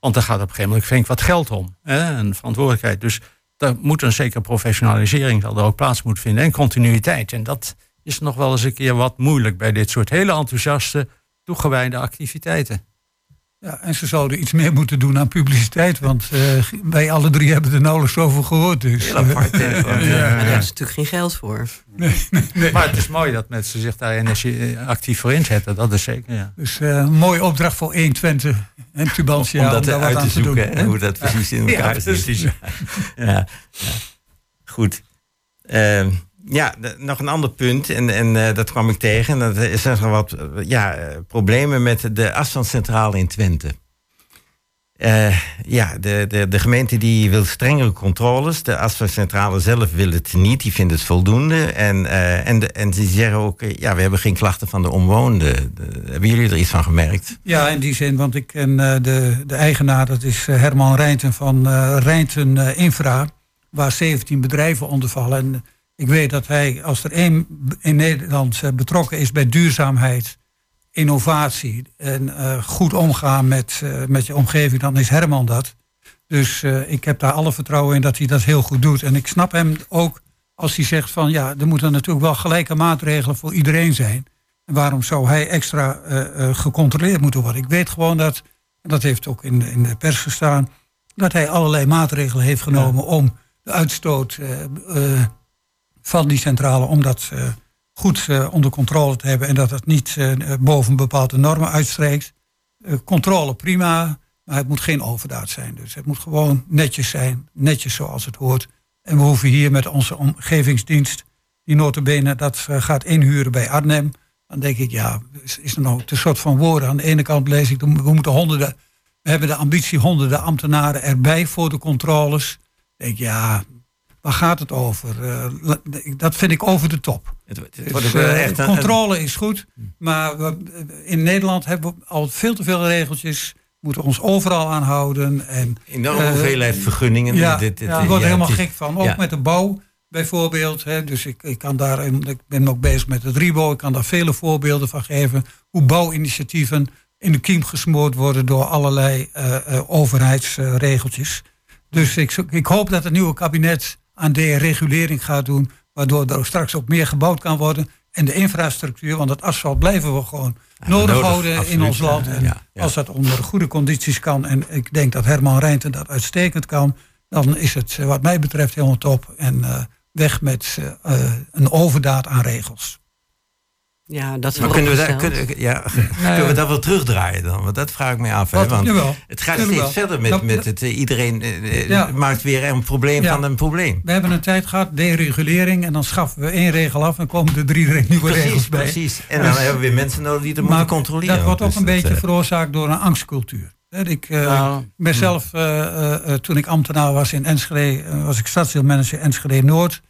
Want daar gaat op een gegeven moment flink wat geld om. Hè, en verantwoordelijkheid. Dus daar moet een zekere professionalisering zal er ook plaats moeten vinden. En continuïteit. En dat is nog wel eens een keer wat moeilijk bij dit soort hele enthousiaste, toegewijde activiteiten. Ja, en ze zouden iets meer moeten doen aan publiciteit, want eh, wij alle drie hebben er nauwelijks over gehoord. Dus, Heel apart. hè, want, Maar eh, daar hebben ze natuurlijk geen geld voor. Maar het is mooi dat mensen zich daar energie, eh, actief voor inzetten. Dat is zeker, ja. Dus eh, een mooie opdracht voor 120 en Tubantia om dat daar wat uit aan te zoeken, doen. hè, hoe dat precies in elkaar Ja, zit. precies. Ja, ja. Goed. Ehm, ja, nog een ander punt, en, en eh, dat kwam ik tegen. En dat is er wat eh, ja, eh, problemen met de afstandscentrale in Twente. Ja, de, de, de gemeente die wil strengere controles. De afstandscentrale zelf wil het niet, die vindt het voldoende. En, en, de, en ze zeggen ook, ja, we hebben geen klachten van de omwonenden. De- hebben jullie er iets van gemerkt? Ja, in die zin, want ik ken de, de eigenaar, dat is Herman Rijnten van Rijnten Infra, waar 17 bedrijven onder vallen. En ik weet dat hij, als er één in Nederland eh, betrokken is bij duurzaamheid, innovatie en eh, goed omgaan met, eh, met je omgeving, dan is Herman dat. Dus ik heb daar alle vertrouwen in dat hij dat heel goed doet. En ik snap hem ook als hij zegt van ja, er moeten natuurlijk wel gelijke maatregelen voor iedereen zijn. En waarom zou hij extra gecontroleerd moeten worden? Ik weet gewoon dat, en dat heeft ook in, in de pers gestaan, dat hij allerlei maatregelen heeft genomen om de uitstoot van die centrale, om dat eh, goed eh, onder controle te hebben en dat het niet eh, boven bepaalde normen uitstreekt. Controle prima, maar het moet geen overdaad zijn. Dus het moet gewoon netjes zijn, netjes zoals het hoort. En we hoeven hier met onze omgevingsdienst, die notabene dat gaat inhuren bij Arnhem. Dan denk ik, ja, is, is er nou een soort van woorden. Aan de ene kant lees ik, we moeten honderden, we hebben de ambitie honderden ambtenaren erbij voor de controles. Ik denk, ja, waar gaat het over? Eh, dat vind ik over de top. Het, het Dus, eh, echt een- controle is goed, maar we, in Nederland hebben we al veel te veel regeltjes. Moeten ons overal aan houden. En, eh, hoeveelheid vergunningen. ja, Dit- dit- ja, ik word er helemaal gek van. Ook ja. met de bouw bijvoorbeeld. Hè. Dus ik, ik, kan daar, ik ben ook bezig met het RIBO. Ik kan daar vele voorbeelden van geven. Hoe bouwinitiatieven in de kiem gesmoord worden door allerlei overheidsregeltjes. dus ik, ik hoop dat het nieuwe kabinet aan deregulering gaat doen. Waardoor er straks ook meer gebouwd kan worden. En de infrastructuur, want het asfalt blijven we gewoon nodig, nodig, houden in ons land. En ja, ja. als dat onder goede condities kan, en ik denk dat Herman Rijnten dat uitstekend kan, dan is het eh, wat mij betreft helemaal top. En eh, weg met eh, een overdaad aan regels. Ja, dat Maar kunnen we, daar, kunnen, ja, kunnen we dat wel terugdraaien dan? Want dat vraag ik me af. Hè? Want Jawel, het gaat steeds wel. verder met, Dat- met het. eh, iedereen eh, eh, Ja. maakt weer een probleem Ja. van een probleem. We hebben een tijd gehad, deregulering, en dan schaffen we één regel af en komen er drie nieuwe regels Precies, bij. precies. En dan hebben we weer mensen nodig die het moeten controleren. Dat wordt ook Dus een beetje veroorzaakt door een angstcultuur. Hè, Ik eh, Nou, ben zelf, eh, eh, eh, toen ik ambtenaar was in Enschede, was ik stadsdeelmanager Enschede Noord.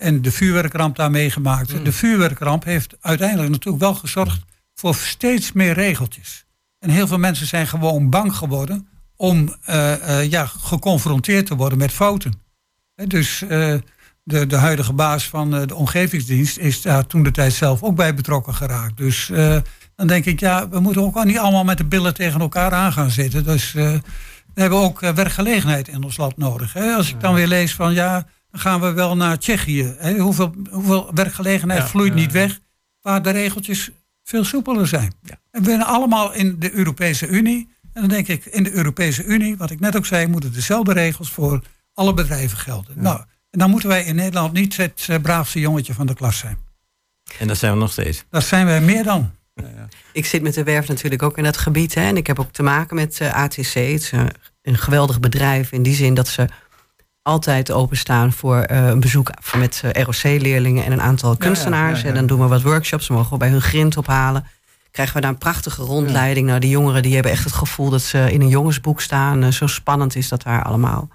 En de vuurwerkramp daar meegemaakt. Hmm. De vuurwerkramp heeft uiteindelijk natuurlijk wel gezorgd voor steeds meer regeltjes. En heel veel mensen zijn gewoon bang geworden om eh, eh, ja, geconfronteerd te worden met fouten. Dus eh, de, de huidige baas van de omgevingsdienst is daar toen de tijd zelf ook bij betrokken geraakt. Dus Dan denk ik, ja, we moeten ook niet allemaal met de billen tegen elkaar aan gaan zitten. Dus we hebben ook werkgelegenheid in ons land nodig. Als ik dan weer lees van, ja, dan gaan we wel naar Tsjechië. Hè? Hoeveel, hoeveel werkgelegenheid Ja, vloeit ja, niet ja. weg, waar de regeltjes veel soepeler zijn. En we zijn allemaal in de Europese Unie. En dan denk ik, in de Europese Unie, wat ik net ook zei, moeten dezelfde regels voor alle bedrijven gelden. Nou, en dan moeten wij in Nederland niet het eh, braafste jongetje van de klas zijn. En dat zijn we nog steeds. Dat zijn wij meer dan. Ik zit met de werf natuurlijk ook in dat gebied. Hè, en ik heb ook te maken met eh, ATC. Het is een, een geweldig bedrijf in die zin dat ze altijd openstaan voor eh, een bezoek met eh, ROC-leerlingen en een aantal kunstenaars. ja, ja. En dan doen we wat workshops. Ze mogen we bij hun grind ophalen. Krijgen we daar een prachtige rondleiding. Nou, die jongeren die hebben echt het gevoel dat ze in een jongensboek staan. Eh, zo spannend is dat daar allemaal.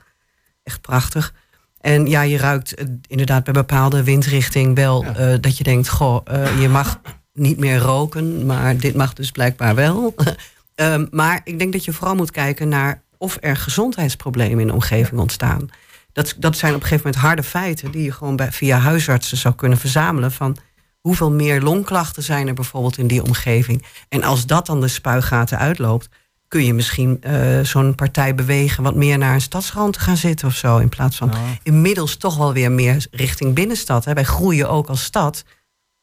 Echt prachtig. En ja, je ruikt inderdaad bij bepaalde windrichting wel dat je denkt: goh, je mag niet meer roken, maar dit mag dus blijkbaar wel. Ehm, maar ik denk dat je vooral moet kijken naar of er gezondheidsproblemen in de omgeving ontstaan. Dat, dat zijn op een gegeven moment harde feiten die je gewoon bij, via huisartsen zou kunnen verzamelen. Van hoeveel meer longklachten zijn er bijvoorbeeld in die omgeving. En als dat dan de spuigaten uitloopt, kun je misschien eh, zo'n partij bewegen wat meer naar een stadsrand te gaan zitten of zo. In plaats van inmiddels toch wel weer meer richting binnenstad. Hè. Wij groeien ook als stad.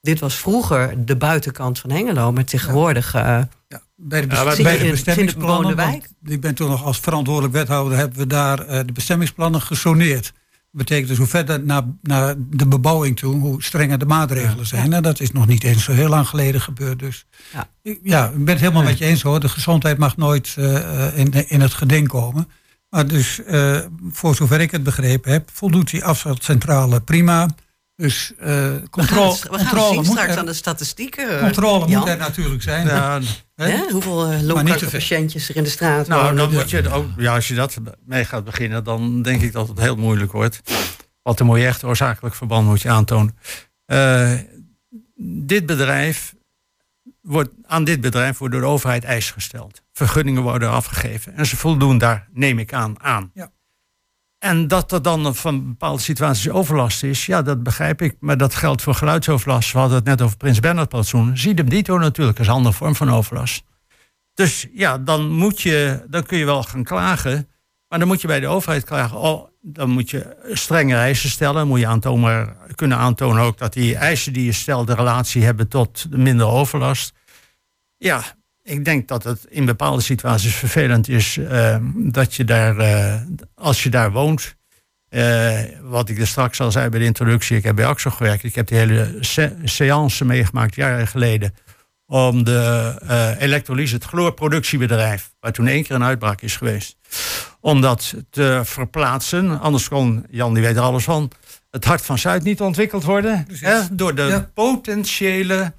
Dit was vroeger de buitenkant van Hengelo, maar tegenwoordig. eh, Bij de, Ja, best- bij zie de bestemmingsplannen. Ik ben toen nog als verantwoordelijk wethouder hebben we daar eh, de bestemmingsplannen gesoneerd. Dat betekent dus hoe verder naar, naar de bebouwing toe, hoe strenger de maatregelen zijn. En dat is nog niet eens zo heel lang geleden gebeurd. Dus Ja. ik, ja, ik ben het helemaal met je eens hoor. De gezondheid mag nooit eh, in, in het geding komen. Maar dus, eh, voor zover ik het begrepen heb, voldoet die afvalcentrale prima. Dus eh, we gaan, controle, het- we gaan controle, zien moet, straks er, aan de statistieken. eh, controle Jan. moet er natuurlijk zijn. Ja? Hoeveel uh, longkankerpatiëntjes er in de straat Nou, wonen. dan moet je ook, ja, als je dat mee gaat beginnen, dan denk ik dat het heel moeilijk wordt. Want een mooi echt oorzakelijk verband moet je aantonen. Eh, dit bedrijf wordt, aan dit bedrijf wordt door de overheid eisen gesteld. Vergunningen worden afgegeven. En ze voldoen daar, neem ik aan, aan. Ja. En dat er dan van bepaalde situaties overlast is, ja, dat begrijp ik. Maar dat geldt voor geluidsoverlast. We hadden het net over Prins Bernhard plantsoen. Zie hem dito natuurlijk, is een andere vorm van overlast. Dus ja, dan, moet je, dan kun je wel gaan klagen. Maar dan moet je bij de overheid klagen. Oh, dan moet je strenge eisen stellen. Moet je aantonen, kunnen aantonen ook dat die eisen die je stelt... de relatie hebben tot minder overlast. Ja, ik denk dat het in bepaalde situaties vervelend is... eh, dat je daar, eh, als je daar woont... eh, wat ik er straks al zei bij de introductie... ik heb bij AXO gewerkt. Ik heb die hele se- seance meegemaakt jaren geleden om de eh elektrolyse, het chloorproductiebedrijf, waar toen één keer een uitbraak is geweest, om dat te verplaatsen. Anders kon, Jan die weet er alles van, het hart van Zuid niet ontwikkeld worden. Hè, door de Ja. potentiële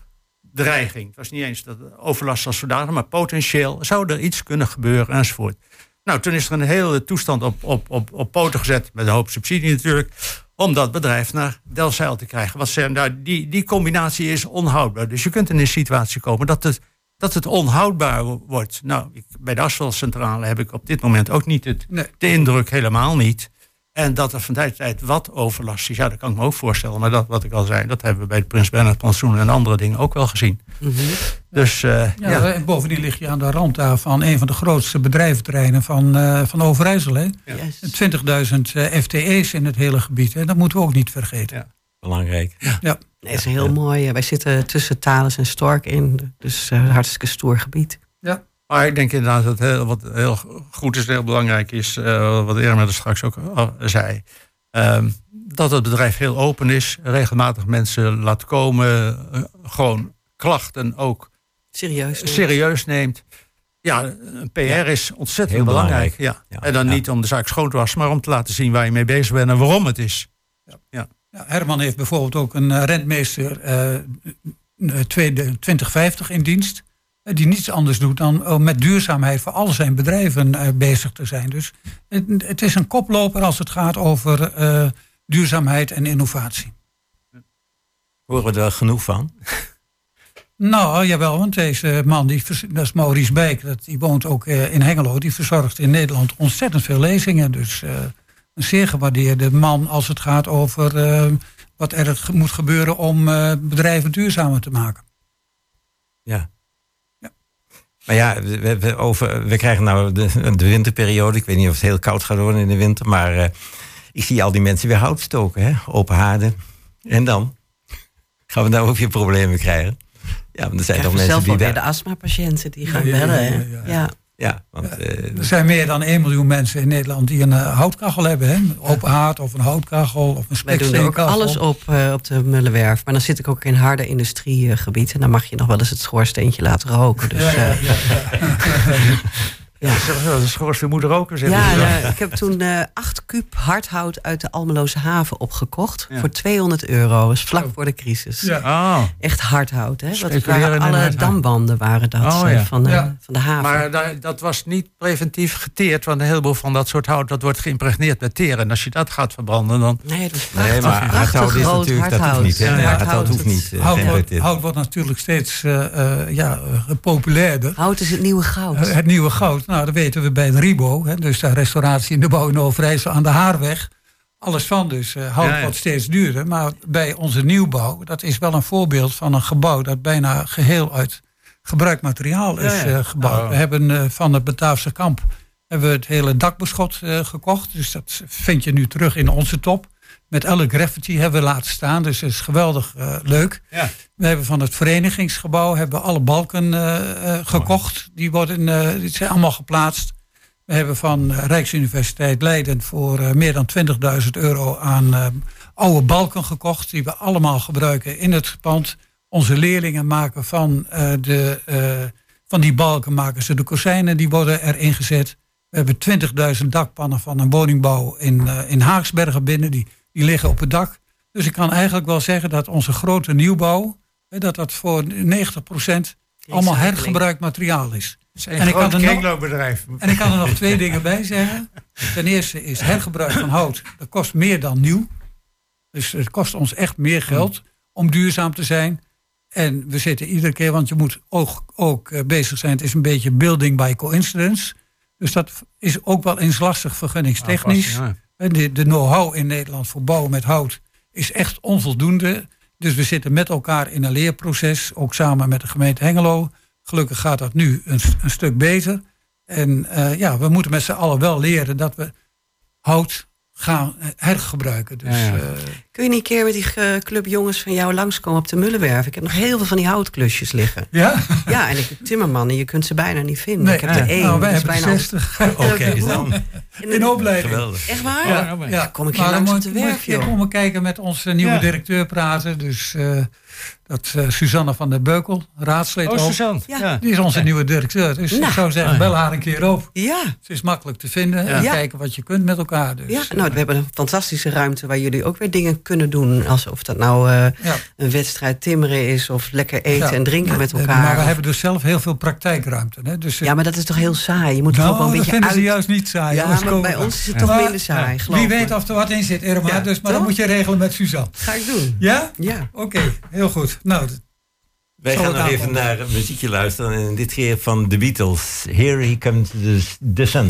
dreiging. Het was niet eens dat overlast als zodanig, maar potentieel zou er iets kunnen gebeuren enzovoort. Nou, toen is er een hele toestand op, op, op, op poten gezet, met een hoop subsidie natuurlijk, om dat bedrijf naar Delfzijl te krijgen. Want ze, nou, die, die combinatie is onhoudbaar. Dus je kunt in een situatie komen dat het, dat het onhoudbaar wo- wordt. Nou, ik, bij de asfaltcentrale heb ik op dit moment ook niet het, de indruk, helemaal niet. En dat er van tijd tot tijd wat overlast is, ja, dat kan ik me ook voorstellen. Maar dat, wat ik al zei, dat hebben we bij het Prins Bernhard Plantsoen en andere dingen ook wel gezien. Mhm. Dus eh, ja, Ja, en bovendien lig je aan de rand daar van een van de grootste bedrijventerreinen van, eh, van Overijssel. Hè? Yes. 20.000 eh, FTE's in het hele gebied. Hè? Dat moeten we ook niet vergeten. Ja. Belangrijk. Ja. Nee, het is heel mooi. Wij zitten tussen Thales en Stork in. Dus eh, een hartstikke stoer gebied. Maar ik denk inderdaad dat heel, wat heel goed is, heel belangrijk is, eh, wat Irma er straks ook al zei. ehm, dat het bedrijf heel open is, regelmatig mensen laat komen, eh, gewoon klachten ook Serieus. nee. serieus neemt. Ja, een PR is ontzettend Heel belangrijk. belangrijk. Ja. Ja, En dan ja. niet om de zaak schoon te wassen, maar om te laten zien waar je mee bezig bent en waarom het is. Ja, Herman heeft bijvoorbeeld ook een eh, rentmeester eh, eh, tweede- 2050 in dienst. Die niets anders doet dan eh, met duurzaamheid voor al zijn bedrijven eh, bezig te zijn. Dus het, het is een koploper als het gaat over eh, duurzaamheid en innovatie. Horen we er genoeg van? Nou, jawel, want deze man, die, dat is Maurice Beek, dat, die woont ook in Hengelo. Die verzorgt in Nederland ontzettend veel lezingen. Dus een zeer gewaardeerde man als het gaat over wat er moet gebeuren om bedrijven duurzamer te maken. Ja. Maar ja, we, we, over, we krijgen nou de, de winterperiode. Ik weet niet of het heel koud gaat worden in de winter. Maar eh, ik zie al die mensen weer hout stoken. Hè? Open haarden. En dan? Gaan we nou ook weer problemen krijgen? Ja, want er zijn Krijgen toch mensen zelf die alweer daar... de astmapatiënten die gaan bellen. ja, hè? ja, ja. Ja. Ja, want eh, Er zijn meer dan 1 miljoen mensen in Nederland die een eh, houtkachel hebben. Hè? Een open haard of een houtkachel of een Wij doen er ook alles op, eh, op de Mullenwerf. Maar dan zit ik ook in harde industriegebied. En dan mag je nog wel eens het schoorsteentje laten roken. Dus, Ja, ja, eh, ja. ja. De schoorste moet roken, zeg Ja, eh, ik heb toen eh 8 kuub hardhout uit de Almeloze haven opgekocht. Ja. Voor 200 euro. Dat is vlak voor de crisis. Ja. Oh. Echt hardhout. Hè? Dat waren in alle hardhout. dambanden waren dat Oh, eh, ja. van, de, Ja. van de haven. Maar da- dat was niet preventief geteerd, want een heleboel van dat soort hout dat wordt geïmpregneerd met teer. En als je dat gaat verbranden, dan. nee, dat is nee, maar prachtig hardhout is natuurlijk... Dat hoeft hardhout. niet, hè? Ja, hardhout, hardhout hoeft dat- niet. eh, Hout, wordt, hout wordt natuurlijk steeds eh, eh, ja, eh, populairder. Hout is het nieuwe goud. Eh, Het nieuwe goud, nou dat weten we bij de Ribo. Hè, dus de restauratie in de bouw in Overijssel aan de Haarweg. Alles van dus. eh, hout Ja, ja. wordt steeds duurder. Maar bij onze nieuwbouw, dat is wel een voorbeeld van een gebouw... dat bijna geheel uit gebruikt materiaal is Ja, eh, gebouwd. Oh. We hebben eh, van het Bataafse kamp hebben we het hele dakbeschot gekocht. Dus dat vind je nu terug in onze top. Met elk graffiti hebben we laten staan. Dus dat is geweldig eh, leuk. Ja. We hebben van het verenigingsgebouw hebben we alle balken eh, eh, gekocht. Die, worden, die zijn allemaal geplaatst. We hebben van Rijksuniversiteit Leiden voor meer dan 20.000 euro aan oude balken gekocht. Die we allemaal gebruiken in het pand. Onze leerlingen maken van, de, van die balken maken ze de kozijnen. Die worden erin gezet. We hebben 20.000 dakpannen van een woningbouw in, in Haaksbergen binnen. Die, die liggen op het dak. Dus ik kan eigenlijk wel zeggen dat onze grote nieuwbouw... dat dat voor 90% allemaal hergebruikt materiaal is. Zijn En ik kan er nog-. En ik kan er nog twee dingen bij zeggen. Ten eerste is hergebruik van hout. Dat kost meer dan nieuw. Dus het kost ons echt meer geld om duurzaam te zijn. En we zitten iedere keer, want je moet ook, ook eh, bezig zijn. Het is een beetje building by coincidence. Dus dat is ook wel eens lastig vergunningstechnisch. Ja. De, de know-how in Nederland voor bouwen met hout is echt onvoldoende. Dus we zitten met elkaar in een leerproces, ook samen met de gemeente Hengelo. Gelukkig gaat dat nu een, een stuk beter. En eh, ja, we moeten met z'n allen wel leren dat we hout gaan eh, hergebruiken. Dus, Ja, ja. eh, Kun je niet een keer met die eh, clubjongens van jou langskomen op de Mullenwerf? Ik heb nog heel veel van die houtklusjes liggen. ja? Ja, en ik heb timmermannen, je kunt ze bijna niet vinden. Nee, ik heb er één. nou, wij hebben bijna 60. Oké, is dan. In opleiding. Geweldig. Echt waar? Ja, kom ik hier maar dan langs moet, op de moet werf, je joh. komen kijken met onze nieuwe Ja. directeur praten. Dus eh, dat eh, Suzanne van der Beukel, raadslid Oh, ook. Suzanne. Ja. Ja. Die is onze nieuwe directeur. Dus Nou. ik zou zeggen, Ah, bel haar een keer op. Ja, Ze is makkelijk te vinden en Ja. kijken wat je kunt met elkaar. Dus, ja, nou, we hebben een fantastische ruimte waar jullie ook weer dingen kunnen doen. Alsof dat nou eh, ja. een wedstrijd timmeren is of lekker eten Ja. en drinken met Eh, elkaar. Maar we hebben dus zelf heel veel praktijkruimte. Hè? Dus, Ja, maar dat is toch heel saai? Je moet toch nou, wel een dat beetje vinden uit... ze juist niet saai. ja, maar komen bij ons is het toch minder saai, geloof Wie me. weet of er wat in zit, Irma. Ja, dus, maar toch? dat moet je regelen met Suzanne. Ga ik doen. Ja? Ja. Oké, heel goed. Nou, d- Wij gaan nog even naar een muziekje luisteren. En dit keer van The Beatles. Here He Comes the, the Sun.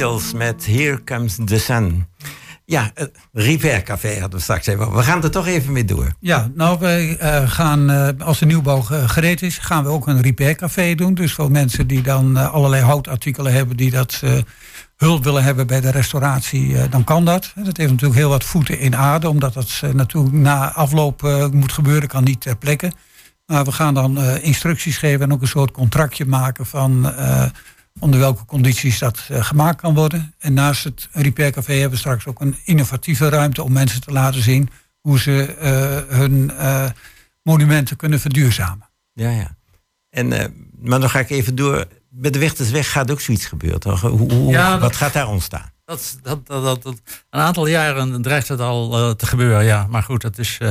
Beatles met Here Comes the Sun. Ja, het Repair Café hadden we straks even. We gaan er toch even mee door. Ja, nou wij eh, gaan, eh, als de nieuwbouw ge- gereed is, gaan we ook een repaircafé doen. Dus voor mensen die dan eh, allerlei houtartikelen hebben die dat eh, hulp willen hebben bij de restauratie, eh, dan kan dat. Dat heeft natuurlijk heel wat voeten in aarde, omdat dat eh, natuurlijk na afloop eh, moet gebeuren, kan niet ter plekke. Maar we gaan dan eh, instructies geven en ook een soort contractje maken van eh, onder welke condities dat eh, gemaakt kan worden. En naast het repaircafé hebben we straks ook een innovatieve ruimte om mensen te laten zien hoe ze eh, hun eh, monumenten kunnen verduurzamen. Ja, ja. En, eh, maar dan ga ik even door. Met de Wechtersweg gaat ook zoiets gebeuren, toch? Hoe, hoe- Ja, wat dat- gaat daar ontstaan? Dat, dat, dat, dat, dat- een aantal jaren dreigt het al te gebeuren, ja. Maar goed, dat is eh,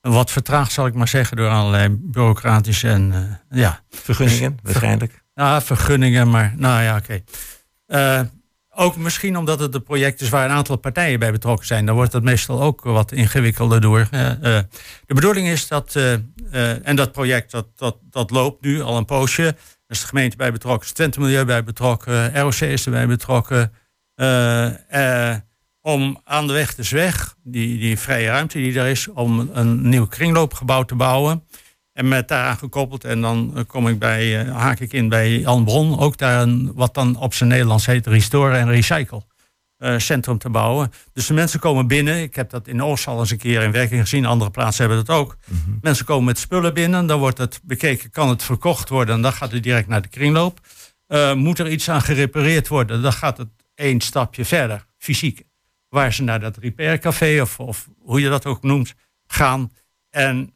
wat vertraagd, zal ik maar zeggen, door allerlei bureaucratische en eh, ja. Vergunningen, waarschijnlijk. Ja, vergunningen, maar nou ja, oké. Eh, ook misschien omdat het een project is waar een aantal partijen bij betrokken zijn. Dan wordt het meestal ook wat ingewikkelder door. Eh, eh, de bedoeling is dat, en dat project dat, dat, dat loopt nu al een poosje. Er is de gemeente bij betrokken, is Twente Milieu bij betrokken, ROC is erbij betrokken. Om aan de weg dus weg, die, die vrije ruimte die er is, om een nieuw kringloopgebouw te bouwen. En met daaraan gekoppeld, en dan eh, kom ik bij, eh, haak ik in bij Jan Bron, ook daar een, wat dan op zijn Nederlands heet Restore en Recycle eh, centrum te bouwen. Dus de mensen komen binnen. Ik heb dat in Oost al eens een keer in werking gezien. Andere plaatsen hebben dat ook. Mensen komen met spullen binnen. Dan wordt het bekeken, kan het verkocht worden? En dan gaat het direct naar de kringloop. Moet er iets aan gerepareerd worden? Dan gaat het één stapje verder, fysiek. Waar ze naar dat repaircafé of, of hoe je dat ook noemt, gaan. En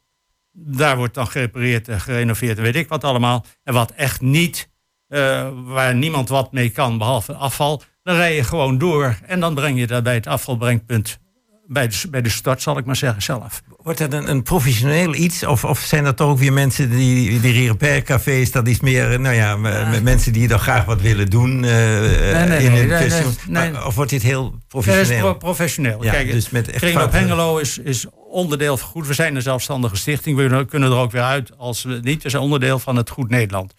daar wordt dan gerepareerd en gerenoveerd en weet ik wat allemaal. En wat echt niet, eh, waar niemand wat mee kan behalve afval, dan rij je gewoon door. En dan breng je dat bij het afvalbrengpunt, bij de, bij de start zal ik maar zeggen zelf. Wordt dat een, een professioneel iets? Of, of zijn dat toch ook weer mensen die, die repaircafés, dat is meer, eh, nou ja, m- mensen die dan graag wat willen doen eh, nee, in nee, hun nee, nee. Maar- Of wordt dit heel Ja, dat is professioneel? pro- professioneel. Ja, Kijk, dus met echt fouten. Hengelo is, is onderdeel van Goed. We zijn een zelfstandige stichting. We kunnen- er ook weer uit als we niet. We zijn onderdeel van het Goed Nederland.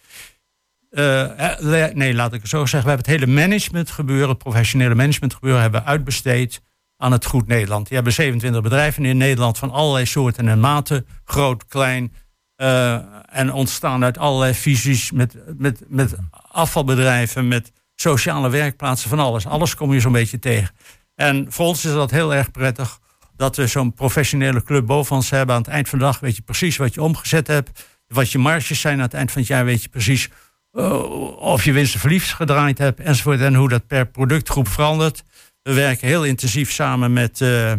Eh, eh, nee, laat ik het zo zeggen. We hebben het hele managementgebeuren, het professionele managementgebeuren, hebben we uitbesteed aan het Goed Nederland. Die hebben 27 bedrijven in Nederland van allerlei soorten en maten, groot, klein. eh, en ontstaan uit allerlei visies met, met, met afvalbedrijven, met sociale werkplaatsen, van alles. Alles kom je zo'n beetje tegen. En voor ons is dat heel erg prettig dat we zo'n professionele club boven ons hebben. Aan het eind van de dag weet je precies wat je omgezet hebt. Wat je marges zijn. Aan het eind van het jaar weet je precies eh, of je winst of verlies gedraaid hebt. Enzovoort. En hoe dat per productgroep verandert. We werken heel intensief samen met eh,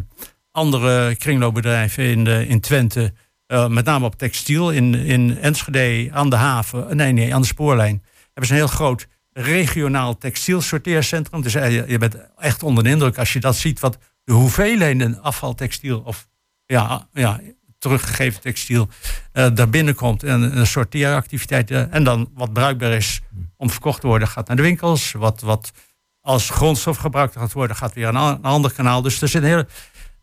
andere kringloopbedrijven in, de, in Twente. eh, met name op textiel. In, in Enschede aan de haven. eh, Nee, nee, aan de spoorlijn. Hebben ze een heel groot regionaal textielsorteercentrum. Dus eh, je, je bent echt onder de indruk als je dat ziet. Wat de hoeveelheden afvaltextiel of ja, ja, teruggegeven textiel eh daar binnenkomt. En een sorteeractiviteit. eh, en dan wat bruikbaar is om verkocht te worden, gaat naar de winkels. Wat, wat als grondstof gebruikt gaat worden, gaat weer a- een ander kanaal. Dus er zit een hele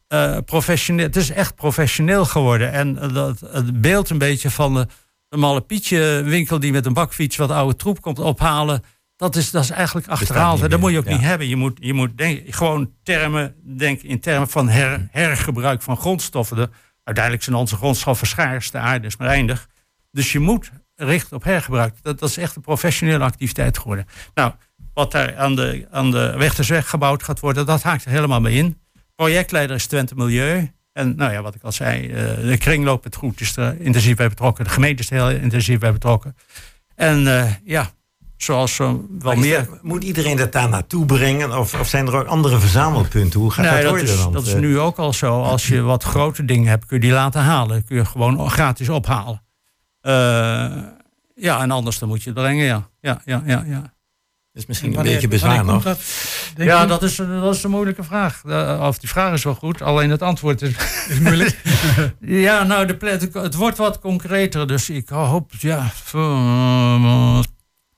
eh, professioneel. Het is echt professioneel geworden. En dat, het beeld een beetje van de, de malle Pietje winkel die met een bakfiets wat oude troep komt ophalen. Dat is, dat is eigenlijk achterhaald. dat moet je ook ja. niet hebben. Je moet, je moet denk, gewoon termen denken in termen van her, hergebruik van grondstoffen. De, uiteindelijk zijn onze grondstoffen schaars, de aarde is maar eindig. Dus je moet richten op hergebruik. Dat, dat is echt een professionele activiteit geworden. Nou, wat daar aan de, aan de gebouwd gaat worden, dat haakt er helemaal mee in. Projectleider is Twente Milieu. En nou ja, wat ik al zei, eh, de kringloop het goed is er intensief bij betrokken. De gemeente is er heel intensief bij betrokken. En eh, ja, zoals zo wel Maar meer. dat- moet iedereen dat daar naartoe brengen? Of, of zijn er ook andere verzamelpunten? Hoe gaat Nee, dat dat, is, dan? dat is Eh, nu ook al zo. Als je wat grote dingen hebt, kun je die laten halen. Kun je gewoon gratis ophalen. Eh, ja, en anders dan moet je het brengen, ja. Ja, ja, ja, ja. Dat is misschien een beetje bezwaar nog. dat, Ja, dat is, dat is een moeilijke vraag. Eh, Of die vraag is wel goed, alleen het antwoord is, is moeilijk. ja, nou, de, het wordt wat concreter. Dus ik hoop, ja,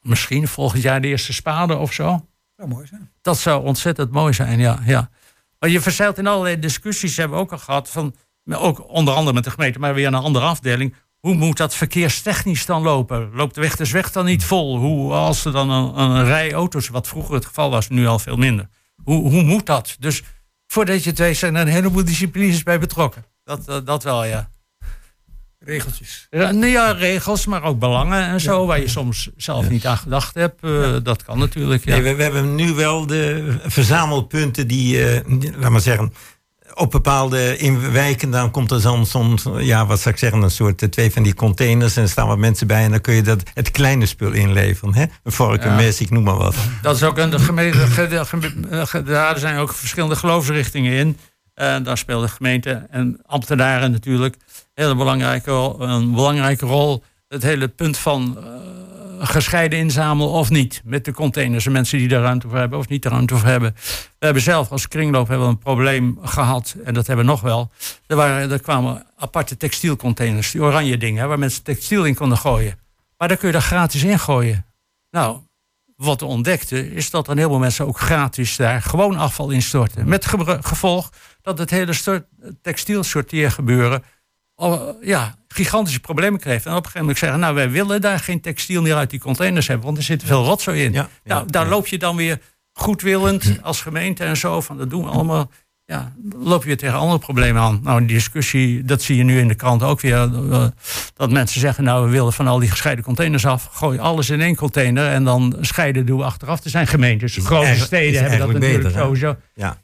misschien volgend jaar de eerste spade of zo. zou mooi zijn. Dat zou ontzettend mooi zijn, ja. ja. Maar je verzeilt in allerlei discussies, hebben we ook al gehad, van, ook onder andere met de gemeente, maar weer een andere afdeling. hoe moet dat verkeerstechnisch dan lopen? Loopt de weg de weg dan niet vol? Hoe, als er dan een, een rij auto's, wat vroeger het geval was, nu al veel minder. Hoe, hoe moet dat? Dus voordat je het weet zijn er een heleboel disciplines bij betrokken. Dat, dat, dat wel, ja. Regeltjes. Ja, nee, ja, regels, maar ook belangen en zo, waar je soms zelf niet aan gedacht hebt. Eh, Dat kan natuurlijk. Ja. Nee, we, we hebben nu wel de verzamelpunten die, eh, laat maar zeggen, op bepaalde in wijken, dan komt er zo'n, zo'n ja, wat zou ik zeggen, een soort eh, twee van die containers en er staan wat mensen bij en dan kun je dat, het kleine spul inleveren. Hè? Een vork, een Ja. mes, ik noem maar wat. Dat is ook een de gemeente. Daar zijn ook verschillende geloofsrichtingen in. En daar speelt de gemeente en ambtenaren natuurlijk hele belangrijke, een belangrijke rol. Het hele punt van eh, gescheiden inzamelen of niet. Met de containers en mensen die daar ruimte voor hebben of niet de ruimte voor hebben. We hebben zelf als kringloop hebben we een probleem gehad. En dat hebben we nog wel. Er, waren, er kwamen aparte textielcontainers. Die oranje dingen waar mensen textiel in konden gooien. Maar daar kun je er gratis in gooien. Nou, wat we ontdekten is dat een heleboel mensen ook gratis daar gewoon afval instorten. Met gevolg dat het hele stort, textielsorteergebeuren ja, gigantische problemen kreeg. En op een gegeven moment zeggen, nou wij willen daar geen textiel meer uit die containers hebben, want er zit veel rotzooi in. Ja, ja, nou, daar ja. loop je dan weer goedwillend als gemeente en zo, van dat doen we allemaal. Ja, dan loop je weer tegen andere problemen aan. Nou, die discussie, dat zie je nu in de krant ook weer. eh, Dat mensen zeggen, nou, we willen van al die gescheiden containers af. Gooi alles in één container en dan scheiden doen we achteraf. Er zijn gemeentes, Is grote steden hebben dat natuurlijk beter, sowieso. Ja.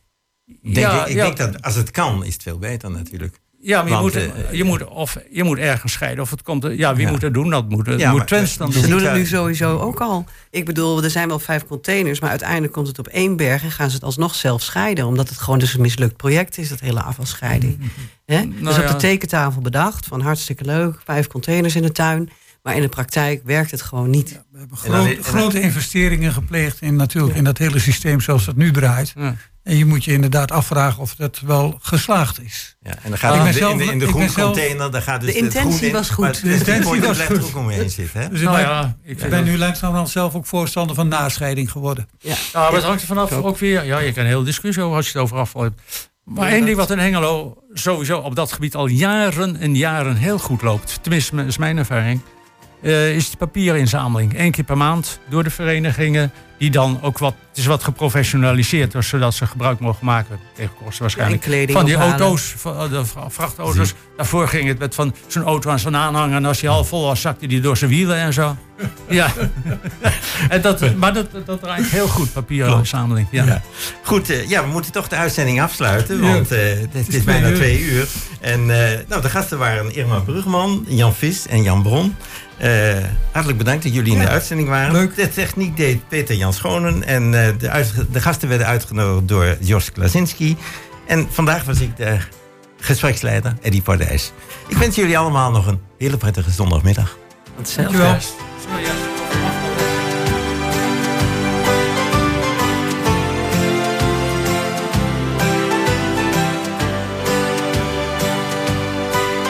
Ik denk, Ja, ik, ik denk dat als het kan, is het veel beter natuurlijk. Ja, maar je, Want, moet, eh, je, moet, of, je moet ergens scheiden. Of het komt, ja, wie Ja. moet het doen? Dat moet, dat Ja, moet Twents dan Ze Ze doen. doen het nu sowieso ook al. Ik bedoel, er zijn wel vijf containers, maar uiteindelijk komt het op één berg en gaan ze het alsnog zelf scheiden. Omdat het gewoon dus een mislukt project is, dat hele afvalscheiding. Hè? dus Nou op ja. de tekentafel bedacht van hartstikke leuk, vijf containers in de tuin. Maar in de praktijk werkt het gewoon niet. We hebben groot- grote investeringen gepleegd in, natuurlijk, in dat hele systeem zoals het nu draait. Ja. En je moet je inderdaad afvragen of dat wel geslaagd is. Ja, en dan gaat Ik het ben in de, zelf- in de, in de groencontainer, daar gaat dus De intentie in, was goed. De intentie was goed. ook omheen zitten. Hè? Dus ik Nou ben, ja, ik ben nu langzamerhand zelf ook voorstander van nascheiding geworden. Ja. Nou, maar het hangt er vanaf ook weer. Ja, je kan een hele discussie over als je het over afval hebt. Maar één ding wat in Hengelo sowieso op dat gebied al jaren en jaren heel goed loopt. Tenminste, dat is mijn ervaring. Eh, is de papierinzameling. Eén keer per maand door de verenigingen. Die dan ook wat, het is wat geprofessionaliseerd, dus zodat ze gebruik mogen maken, tegen kosten waarschijnlijk, van die ophalen. auto's, van de vra- vrachtauto's. Daarvoor ging het met van zo'n auto aan zo'n aanhanger. En als hij half vol was, zakte die door zijn wielen en zo. Ja. en dat, maar dat, dat draait heel goed, papierinzameling. Ja. Ja. Goed, eh, ja, we moeten toch de uitzending afsluiten, want eh, het is bijna twee uur. twee uur. En eh, nou, de gasten waren Irma Brugman, Jan Vis en Jan Bron. Eh, hartelijk bedankt dat jullie in de uitzending waren. leuk. De techniek deed Peter Jan Schonen en eh, de, de gasten werden uitgenodigd door Jos Klasinski. En vandaag was ik de gespreksleider, Eddie Pardijs. Ik wens jullie allemaal nog een hele prettige zondagmiddag. Hetzelfde. Dankjewel. Zo, ja.